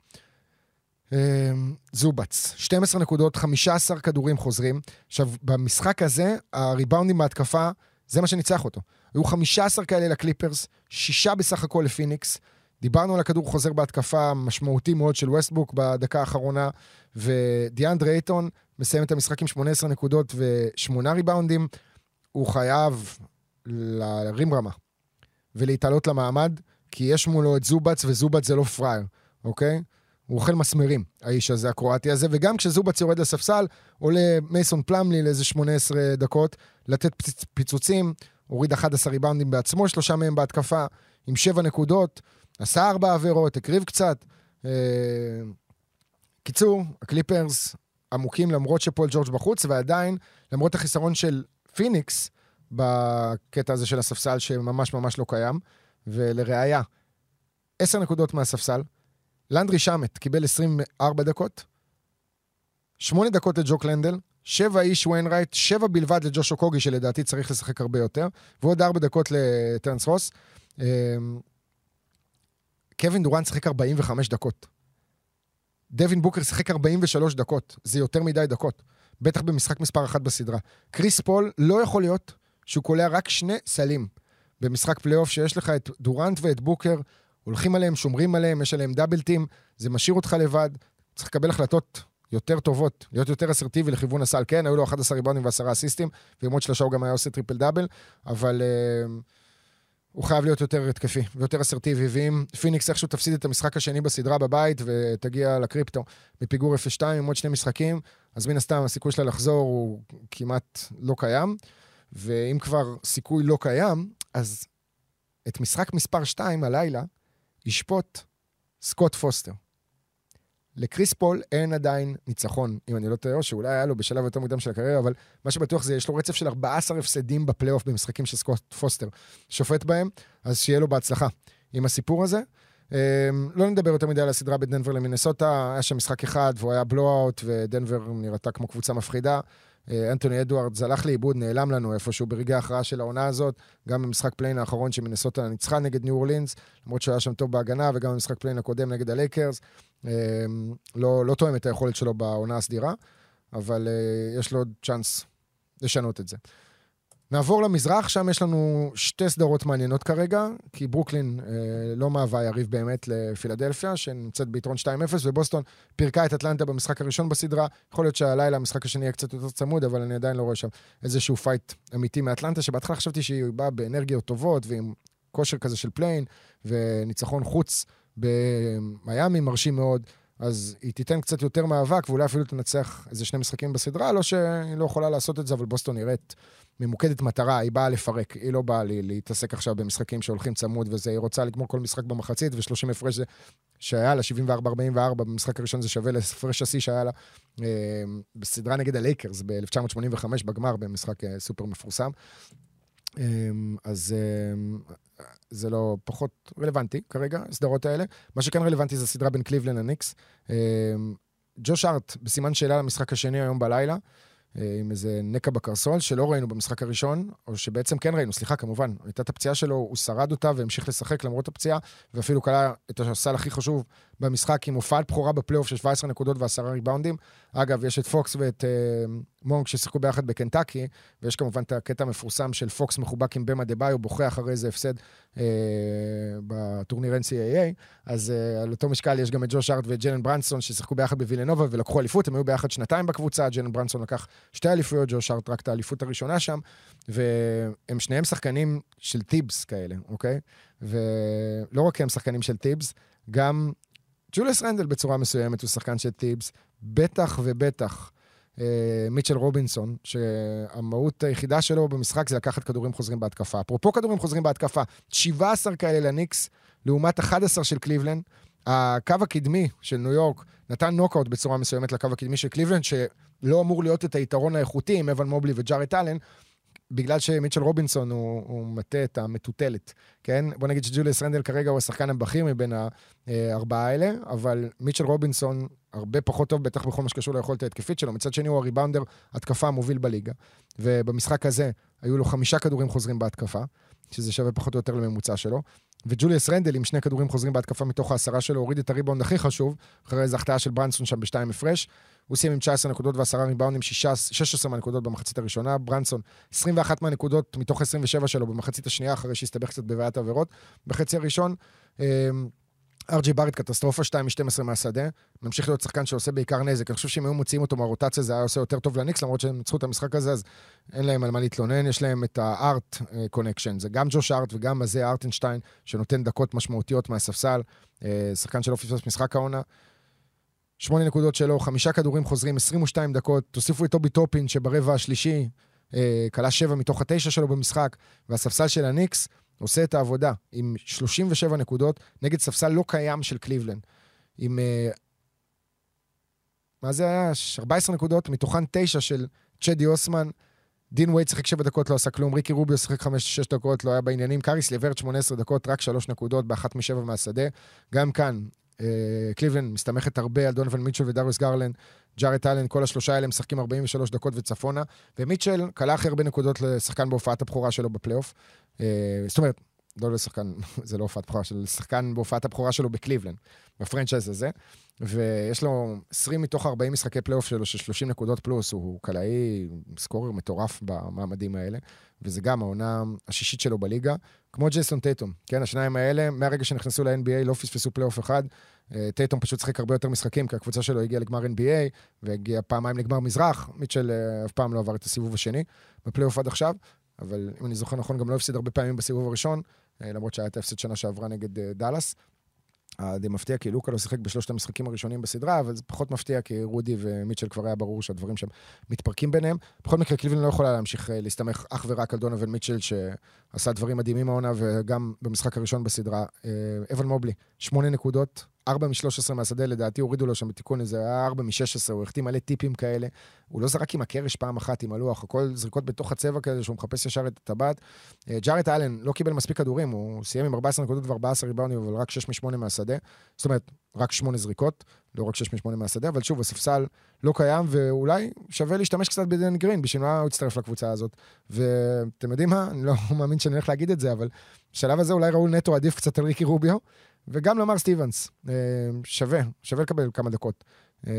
אה, זובץ, 12 נקודות, 15 כדורים חוזרים. עכשיו, במשחק הזה, הריבאונדים בהתקפה, זה מה שניצח אותו. היו 15 כאלה לקליפרס, שישה בסך הכל לפיניקס. דיברנו על הכדור חוזר בהתקפה משמעותי מאוד של ווסטבוק בדקה האחרונה, ודיאנדרה אייטון מסיים את המשחק עם 18 נקודות ושמונה ריבאונדים. הוא חייב להרים רמה ולהתעלות למעמד, כי יש מולו את זובאץ, וזובאץ זה לא פראייר, אוקיי? הוא אוכל מסמרים, האיש הזה, הקרואטי הזה, וגם כשזובאץ יורד לספסל, עולה מייסון פלאמלי לאיזה 18 דקות, לתת. פיצוצים, הוריד 11 ריבאונדים בעצמו, שלושה מהם בהתקפה, עם שבע נקודות, עשה ארבע עבירות, הקריב קצת. אה... קיצור, הקליפרס עמוקים למרות שפול ג'ורג' בחוץ, ועדיין, למרות החיסרון של פיניקס בקטע הזה של הספסל, שממש ממש לא קיים, ולראיה, עשר נקודות מהספסל, לנדרי שמט קיבל 24 דקות, שמונה דקות לג'וק לנדל, שבע לאיש ויינרייט, שבע בלבד לג'וש אוקוגי, שלדעתי צריך לשחק הרבה יותר, ועוד ארבע דקות לטרנס רוס. אמ, קווין דורנט שיחק 45 דקות. דווין בוקר שיחק 43 דקות, זה יותר מדי דקות. בטח במשחק מספר אחת בסדרה. קריס פול לא יכול להיות שהוא קולע רק שני סלים במשחק פלייאוף שיש לך את דורנט ואת בוקר, הולכים עליהם, שומרים עליהם, יש עליהם double team, זה משאיר אותך לבד, צריך לקבל החלטות יותר טובות, להיות יותר אסרטיבי לכיוון הסל. כן, היו לו 11 ריבאונדים ועשרה אסיסטים, ועם עוד שלושה הוא גם היה עושה triple double, אבל uh, הוא חייב להיות יותר התקפי ויותר אסרטיבי, ואם פיניקס איכשהו תפסיד את המשחק השני בסדרה בבית ותגיע לקריפטו מפיגור 0-2 עם עוד שני משחקים, אז מן הסתם הסיכוי שלה לחזור הוא כמעט לא קיים, ואם כבר סיכוי לא קיים, אז את משחק מספר 2 הלילה ישפוט סקוט פוסטר. לקריס פול אין עדיין ניצחון, אם אני לא טועה, או שאולי היה לו בשלב יותר מוקדם של הקריירה, אבל מה שבטוח זה, יש לו רצף של 14 הפסדים בפלייאוף במשחקים של סקוט פוסטר שופט בהם, אז שיהיה לו בהצלחה עם הסיפור הזה. Um, לא נדבר יותר מדי על הסדרה בין דנבר למינסוטה, היה שם משחק אחד והוא היה blowout, ודנבר נראתה כמו קבוצה מפחידה. אה, אנטוני אדוארדס הלך לאיבוד, נעלם לנו איפשהו ברגעי ההכרעה של העונה הזאת, גם במשחק play-in האחרון שמינסוטה ניצחה נגד ניו אורלינס, למרות שהוא היה שם טוב בהגנה, וגם במשחק play-in הקודם נגד הלייקרס. אה, לא, לא תואם את היכולת שלו בעונה הסדירה, אבל אה, יש לו עוד צ'אנס לשנות את זה. נעבור למזרח, שם יש לנו שתי סדרות מעניינות כרגע, כי ברוקלין אה, לא מהווה יריב באמת לפילדלפיה, שנמצאת ביתרון 2-0, ובוסטון פירקה את אטלנטה במשחק הראשון בסדרה. יכול להיות שהלילה המשחק השני יהיה קצת יותר צמוד, אבל אני עדיין לא רואה שם איזשהו fight אמיתי מאטלנטה, שבהתחלה חשבתי שהיא באה באנרגיות טובות ועם כושר כזה של play-in, וניצחון חוץ במיאמי מרשים מאוד. אז היא תיתן קצת יותר מאבק, ואולי אפילו תנצח איזה שני משחקים בסדרה, לא שהיא לא יכולה לעשות את זה, אבל בוסטון נראית ממוקדת מטרה, היא באה לפרק, היא לא באה להתעסק עכשיו במשחקים שהולכים צמוד וזה, היא רוצה לגמור כל משחק במחצית, ו-30 הפרש זה שהיה לה, 74-44, במשחק הראשון זה שווה להפרש השיא שהיה לה אה, בסדרה נגד הלייקרס ב-1985 בגמר, במשחק אה, סופר מפורסם. אה, אז אה, זה לא פחות רלוונטי כרגע, הסדרות האלה. מה שכן רלוונטי זה הסדרה בין קליבלן לניקס. אה, ג'וש ארט בסימן שאלה למשחק השני היום בלילה. אה, עם איזה נקע בקרסול, שלא ראינו במשחק הראשון, או שבעצם כן ראינו, סליחה, כמובן, הייתה את הפציעה שלו, הוא שרד אותה והמשיך לשחק למרות הפציעה, ואפילו קלע את הסל הכי חשוב במשחק עם הופעת בכורה בפלייאוף של 17 נקודות ועשרה ריבאונדים. אגב, יש את פוקס ואת אה, מונק ששיחקו ביחד בקנטקי, ויש כמובן את הקטע המפורסם של פוקס מחובק עם באם אדבאיו, בוכה אחרי איזה הפסד אה, בטורניר NCAA. אז אה, על אותו משקל יש גם את ג'וש הארט ואת ברנסון ששיחקו ביחד בווילנובה ולקחו אליפות, הם היו ביחד שנתיים בקבוצה, ג'לן ברנסון לקח שתי אליפויות, ג'וש הארט רק את האליפות הראשונה שם, והם שניהם שחקנים של טיבס כאלה, אוקיי? ולא רק הם שחקנים של טיבס, גם ג'וליאס רנדל בצורה מסוימת הוא שחקן של טיבס, בטח ובטח אה, מיטשל רובינסון, שהמהות היחידה שלו במשחק זה לקחת כדורים חוזרים בהתקפה. אפרופו כדורים חוזרים בהתקפה, 17 כאלה לניקס, לעומת 11 של קליבלנד. הקו הקדמי של ניו יורק נתן נוקאוט בצורה מסוימת לקו הקדמי של קליבלנד, שלא אמור להיות את היתרון האיכותי עם אוון מובלי וג'ארט אלן, בגלל שמיטשל רובינסון הוא, הוא מטה את המטוטלת, כן? בוא נגיד שג'וליאס רנדל כרגע הוא השחקן הבכיר מבין הארבעה האלה, אבל מיטשל רובינסון הרבה פחות טוב, בטח בכל מה שקשור ליכולת ההתקפית שלו. מצד שני הוא הריבאונדר התקפה המוביל בליגה. ובמשחק הזה היו לו חמישה כדורים חוזרים בהתקפה, שזה שווה פחות או יותר לממוצע שלו. וג'וליאס רנדל עם שני כדורים חוזרים בהתקפה מתוך העשרה שלו, הוריד את הריבאונד הכי חשוב, אחרי איזו החטאה של ברנסון שם בשתיים הפרש. הוא סיים עם 19 נקודות ועשרה ריבאונדים, 16 מהנקודות במחצית הראשונה. ברנסון, 21 מהנקודות מתוך 27 שלו במחצית השנייה, אחרי שהסתבך קצת בבעיית עבירות. בחצי הראשון, אמ, ארג'י בארט, קטסטרופה 2 מ-12 מהשדה. ממשיך להיות שחקן שעושה בעיקר נזק. אני חושב שאם היו מוציאים אותו מהרוטציה זה היה עושה יותר טוב לניקס, למרות שהם ניצחו את המשחק הזה, אז אין להם על מה להתלונן. יש להם את הארט connection. אה, זה גם ג'וש הארט וגם אייזיה הארטנשטיין, שנותן דקות משמעותיות מהספסל. אה, שחקן שלא פספס משחק העונה. שמונה נקודות שלו, חמישה כדורים חוזרים, 22 דקות, תוסיפו את אובי טופין שברבע השלישי אה, קלע שבע מתוך התשע שלו במשחק, והספסל של הניקס עושה את העבודה עם 37 נקודות נגד ספסל לא קיים של קליבלנד. עם... אה, מה זה היה? 14 נקודות, מתוכן תשע של צ'די אוסמן. דין וייד שיחק 7 דקות, לא עשה כלום. ריקי רוביו שיחק 5-6 דקות, לא היה בעניינים. קאריס לברט 18 דקות, רק 3 נקודות באחת משבע מהשדה. גם כאן, אה, קליבלנד מסתמכת הרבה על דונובן מיטשל ודריוס גרלנד. ג'ארט אלן, כל השלושה האלה משחקים 43 דקות וצפונה. ומיטשל קלע הכי הרבה נקודות לשחקן בהופעת הבכורה שלו בפלייאוף. אה, זאת אומרת, לא לשחקן, [laughs] זה לא הופעת בכורה, של שחקן בהופעת הבכורה שלו בקליבלנד, ב franchise הזה. ויש לו 20 מתוך 40 משחקי פלייאוף שלו של 30 נקודות פלוס, הוא קלעי scorer מטורף במעמדים האלה, וזה גם העונה השישית שלו בליגה, כמו ג'ייסון טייטום. כן, השניים האלה, מהרגע שנכנסו ל-NBA לא פספסו פלייאוף אחד. אה, טייטום פשוט שיחק הרבה יותר משחקים, כי הקבוצה שלו הגיעה לגמר NBA, והגיעה פעמיים לגמר מזרח. מיטשל אה, אף פעם לא עבר את הסיבוב השני בפלייאוף עד עכשיו, אבל אם אני זוכר נכון, גם לא הפסיד הרבה פעמים בסיבוב הראשון, למרות שהיה את ההפסד שנה שעברה נגד דאלאס. די מפתיע, כי לוקה לא שיחק בשלושת המשחקים הראשונים בסדרה, אבל זה פחות מפתיע, כי רודי ומיטשל כבר היה ברור שהדברים שם מתפרקים ביניהם. בכל מקרה, קליבלין לא יכולה להמשיך אה, להסתמך אך ורק על דונובל מיטשל, שעשה דברים מדהימים העונה, וגם במשחק הראשון בסדרה. אה, אבן מובלי, שמונה נקודות, 4 מ-13 מהשדה, לדעתי הורידו לו שם בתיקון, איזה היה 4 מ-16, הוא החתים מלא טיפים כאלה. הוא לא זרק עם הקרש פעם אחת עם הלוח, הכל זריקות בתוך הצבע כזה, שהוא מחפש ישר את הטבעת. אה, ג'ארט אלן לא קיבל מספיק כדורים, הוא סיים עם 14 נקודות ו-14 ריבאונים, אבל רק 6 מ-8 מהשדה. זאת אומרת, רק 8 זריקות, לא רק 6 מ-8 מהשדה, אבל שוב, הספסל לא קיים, ואולי שווה להשתמש קצת בדן גרין, בשביל מה הוא יצטרף לקבוצה הזאת. ואתם יודעים מה? אני לא [laughs] מאמין שאני הולך להגיד את זה, אבל בשלב הזה אולי ראול נטו עדיף קצת על ריקי רוביו. וגם למר סטיבנס, אה, שווה, שווה לקבל כמה דקות. אה,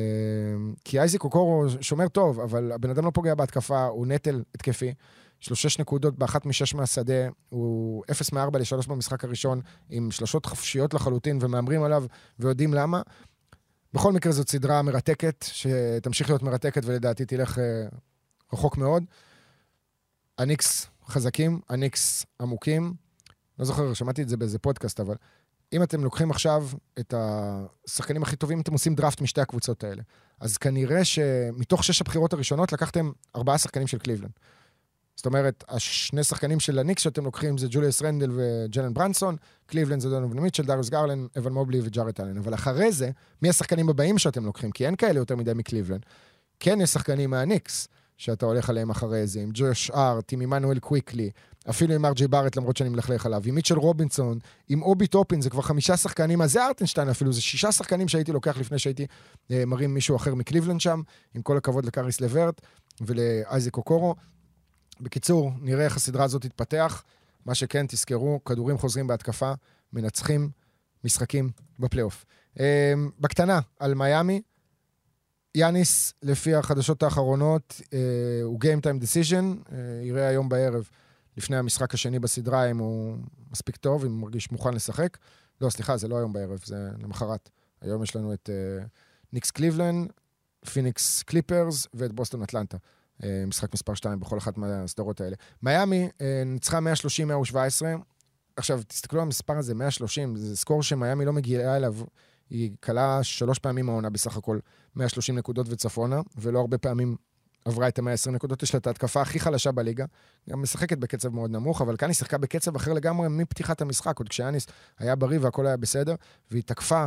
כי אייזיק אוקורו שומר טוב, אבל הבן אדם לא פוגע בהתקפה, הוא נטל התקפי. יש לו שש נקודות באחת משש מהשדה, הוא אפס מארבע לשלוש במשחק הראשון, עם שלושות חופשיות לחלוטין, ומהמרים עליו ויודעים למה. בכל מקרה זאת סדרה מרתקת, שתמשיך להיות מרתקת ולדעתי תלך אה, רחוק מאוד. הניקס חזקים, הניקס עמוקים. לא זוכר, שמעתי את זה באיזה פודקאסט, אבל אם אתם לוקחים עכשיו את השחקנים הכי טובים, אתם עושים דראפט משתי הקבוצות האלה. אז כנראה שמתוך שש הבחירות הראשונות לקחתם ארבעה שחקנים של קליבלנד. זאת אומרת, השני שחקנים של הניקס שאתם לוקחים זה ג'וליאס רנדל וג'לן ברנסון, קליבלנד זה דונובן מיטשל, דאריוס גרלנד, אוון מובלי וג'ארט אלן. אבל אחרי זה, מי השחקנים הבאים שאתם לוקחים? כי אין כאלה יותר מדי מקליבלנד. כן יש שחקנים מהניקס, שאתה הולך עליהם אחרי זה, עם ג'וש הארט, עם עמנואל קוויקלי, אפילו עם אר ג'יי בארט, למרות שאני מלכלך עליו, עם מיטשל רובינסון, עם אובי טופין, זה כבר חמישה שחקנים, אייזיה הארטנשטיין אפילו, זה שישה שחקנים שהייתי לוקח לפני שהייתי אה, מרים מישהו אחר מקליבלנד שם, עם כל הכבוד לקאריס לברט ולאייזק אוקורו. בקיצור, נראה איך הסדרה הזאת תתפתח. מה שכן, תזכרו, כדורים חוזרים בהתקפה, מנצחים משחקים בפלייאוף. אה, בקטנה, על מיאמי, יאניס, לפי החדשות האחרונות, אה, הוא Game Time Decision, אה, יראה היום בערב, לפני המשחק השני בסדרה, אם הוא מספיק טוב, אם הוא מרגיש מוכן לשחק. לא, סליחה, זה לא היום בערב, זה למחרת. היום יש לנו את אה, ניקס קליבלנד, פיניקס קליפרס ואת בוסטון אטלנטה. אה, משחק מספר 2 בכל אחת מהסדרות האלה. מיאמי אה, ניצחה 130-117. עכשיו, תסתכלו על המספר הזה, 130, זה score שמיאמי לא מגיעה אליו היא קלעה שלוש פעמים העונה בסך הכל 130 נקודות וצפונה, ולא הרבה פעמים עברה את ה-120 נקודות. יש לה את ההתקפה הכי חלשה בליגה, גם משחקת בקצב מאוד נמוך, אבל כאן היא שיחקה בקצב אחר לגמרי מפתיחת המשחק, עוד כשיאניס היה בריא והכל היה בסדר, והיא תקפה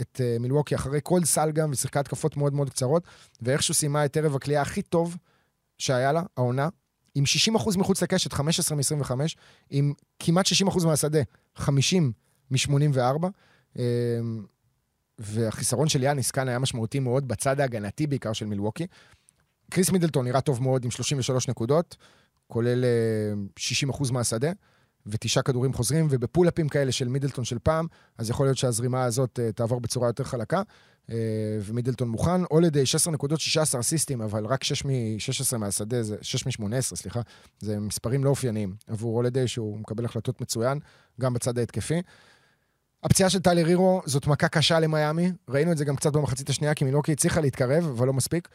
את uh, מילווקי אחרי כל סל גם, ושיחקה התקפות מאוד מאוד קצרות, ואיכשהו סיימה את ערב הקליעה הכי טוב שהיה לה, העונה, עם 60% מחוץ לקשת, 15 מ-25, עם כמעט 60% מהשדה, 50 מ-84. והחיסרון של יאניס כאן היה משמעותי מאוד בצד ההגנתי בעיקר של מילווקי. קריס מידלטון נראה טוב מאוד עם 33 נקודות, כולל 60% אה, מהשדה, ותשעה כדורים חוזרים, ובפולאפים כאלה של מידלטון של פעם, אז יכול להיות שהזרימה הזאת uh, תעבור בצורה יותר חלקה, uh, ומידלטון מוכן. הולדיי 16 נקודות, 16 אסיסטים, אבל רק 6 מ-16 מהשדה, זה 6 מ-18, סליחה. זה מספרים לא אופייניים עבור הולדיי, שהוא מקבל החלטות מצוין, גם בצד ההתקפי. הפציעה של טיילר הירו זאת מכה קשה למיאמי, ראינו את זה גם קצת במחצית השנייה, כי מילוקי הצליחה להתקרב, אבל לא מספיק.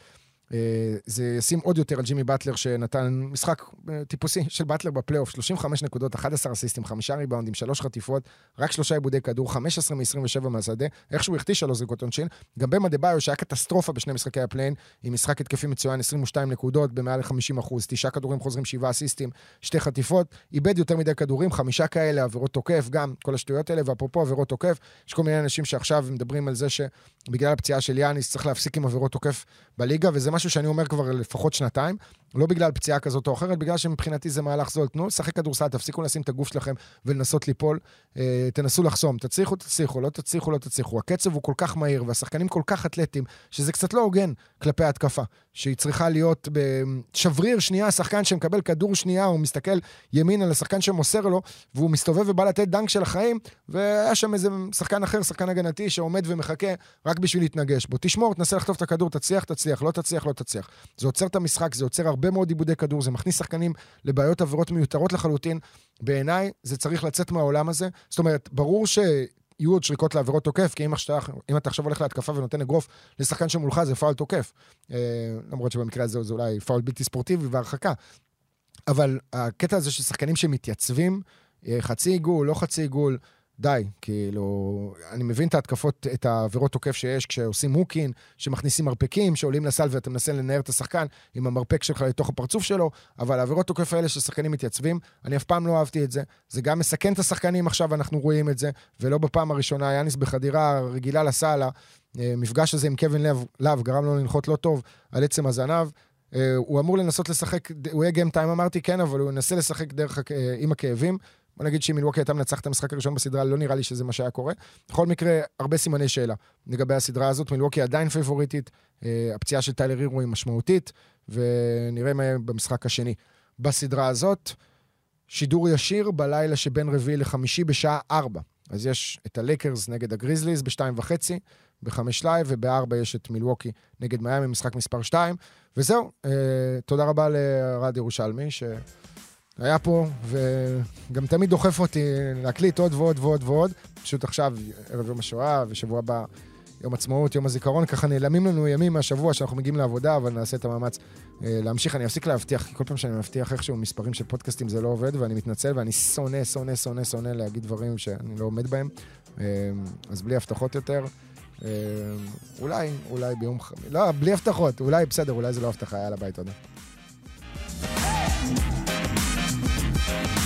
אה, זה ישים עוד יותר על ג'ימי באטלר, שנתן משחק אה, טיפוסי [laughs] של באטלר בפלייאוף, 35 נקודות, 11 אסיסטים, 5 ריבאונדים, 3 חטיפות, רק 3 איבודי כדור, 15 מ-27 מהשדה, איכשהו החטיא 3 זריקות עונשין. גם באם אדבאיו, שהיה קטסטרופה בשני משחקי ה play-in, עם משחק התקפי מצוין, 22 נקודות, במעל ל-50 אחוז, 9 כדורים חוזרים, 7 אסיסטים, 2 חטיפות, איבד יותר מדי כדורים, 5 כאלה, עבירות תוקף, גם כל השטויות האלה, ואפרופו עבירות תוקף, יש כל מיני אנשים שעכשיו מדברים על זה שבגלל הפציעה של יאניס צריך להפסיק עם עבירות תוקף בליגה, וזה משהו שאני אומר כבר לפחות שנתיים, לא בגלל פציעה כזאת או אחרת, בגלל שמבחינתי זה מהלך זול. תנו לשחק כדורסל, תפסיקו לשים את הגוף שלכם ולנסות ליפול, אה, תנסו לחסום. תצליחו, תצליחו, לא תצליחו, לא תצליחו. הקצב הוא כל כך מהיר והשחקנים כל כך אתלטיים, שזה קצת לא הוגן כלפי ההתקפה. שהיא צריכה להיות בשבריר שנייה, שחקן שמקבל כדור שנייה, הוא מסתכל ימינה לשחקן שמוסר לו, והוא מסתובב ובא לתת דנק של החיים, והיה שם איזה שחקן אחר, שחקן הגנתי, שעומד ומחכה רק בשביל להתנגש בו. תשמור, תנסה לחטוף את הכדור, תצליח, תצליח, לא תצליח, לא תצליח. זה עוצר את המשחק, זה עוצר הרבה מאוד עיבודי כדור, זה מכניס שחקנים לבעיות עבירות מיותרות לחלוטין. בעיניי, זה צריך לצאת מהעולם הזה. זאת אומרת, ברור ש... יהיו עוד שריקות לעבירות תוקף, כי אם, השתה, אם אתה עכשיו הולך להתקפה ונותן אגרוף לשחקן שמולך, זה פאול תוקף. אה, למרות שבמקרה הזה זה אולי פאול בלתי ספורטיבי והרחקה. אבל הקטע הזה של שחקנים שמתייצבים, אה, חצי עיגול, לא חצי עיגול, די, כאילו, אני מבין את ההתקפות, את העבירות תוקף שיש כשעושים הוקין, שמכניסים מרפקים, שעולים לסל ואתה מנסה לנער את השחקן עם המרפק שלך לתוך הפרצוף שלו, אבל העבירות תוקף האלה ששחקנים מתייצבים, אני אף פעם לא אהבתי את זה. זה גם מסכן את השחקנים עכשיו, אנחנו רואים את זה, ולא בפעם הראשונה, יאניס בחדירה רגילה לסל, המפגש הזה עם קווין לב גרם לו לנחות לא טוב על עצם הזנב. אה, הוא אמור לנסות לשחק, הוא יהיה גיים טיים, אמרתי כן, אבל הוא ינסה לשחק דרך, אה, עם הכאבים. בוא נגיד שאם מילווקי הייתה מנצחת את המשחק הראשון בסדרה, לא נראה לי שזה מה שהיה קורה. בכל מקרה, הרבה סימני שאלה לגבי הסדרה הזאת. מילווקי עדיין פייבוריטית, אה, הפציעה של טיילר הירו היא משמעותית, ונראה מה במשחק השני. בסדרה הזאת, שידור ישיר בלילה שבין רביעי לחמישי בשעה ארבע. אז יש את הלייקרס נגד הגריזליז בשתיים וחצי, בחמש לייב, ובארבע יש את מילווקי נגד מיאמי, משחק מספר שתיים. וזהו, אה, תודה רבה לרד ירושלמי, ש... היה פה, וגם תמיד דוחף אותי להקליט עוד ועוד ועוד ועוד. פשוט עכשיו, ערב יום השואה, ושבוע הבא יום עצמאות, יום הזיכרון, ככה נעלמים לנו ימים מהשבוע שאנחנו מגיעים לעבודה, אבל נעשה את המאמץ אה, להמשיך. אני אפסיק להבטיח, כי כל פעם שאני מבטיח איכשהו מספרים של פודקאסטים זה לא עובד, ואני מתנצל, ואני שונא, שונא, שונא, שונא להגיד דברים שאני לא עומד בהם. אה, אז בלי הבטחות יותר. אה, אולי, אולי ביום חמישי, לא, בלי הבטחות, אולי בסדר, אולי זה לא הבטחה, יאללה ביי, תודה. Thank you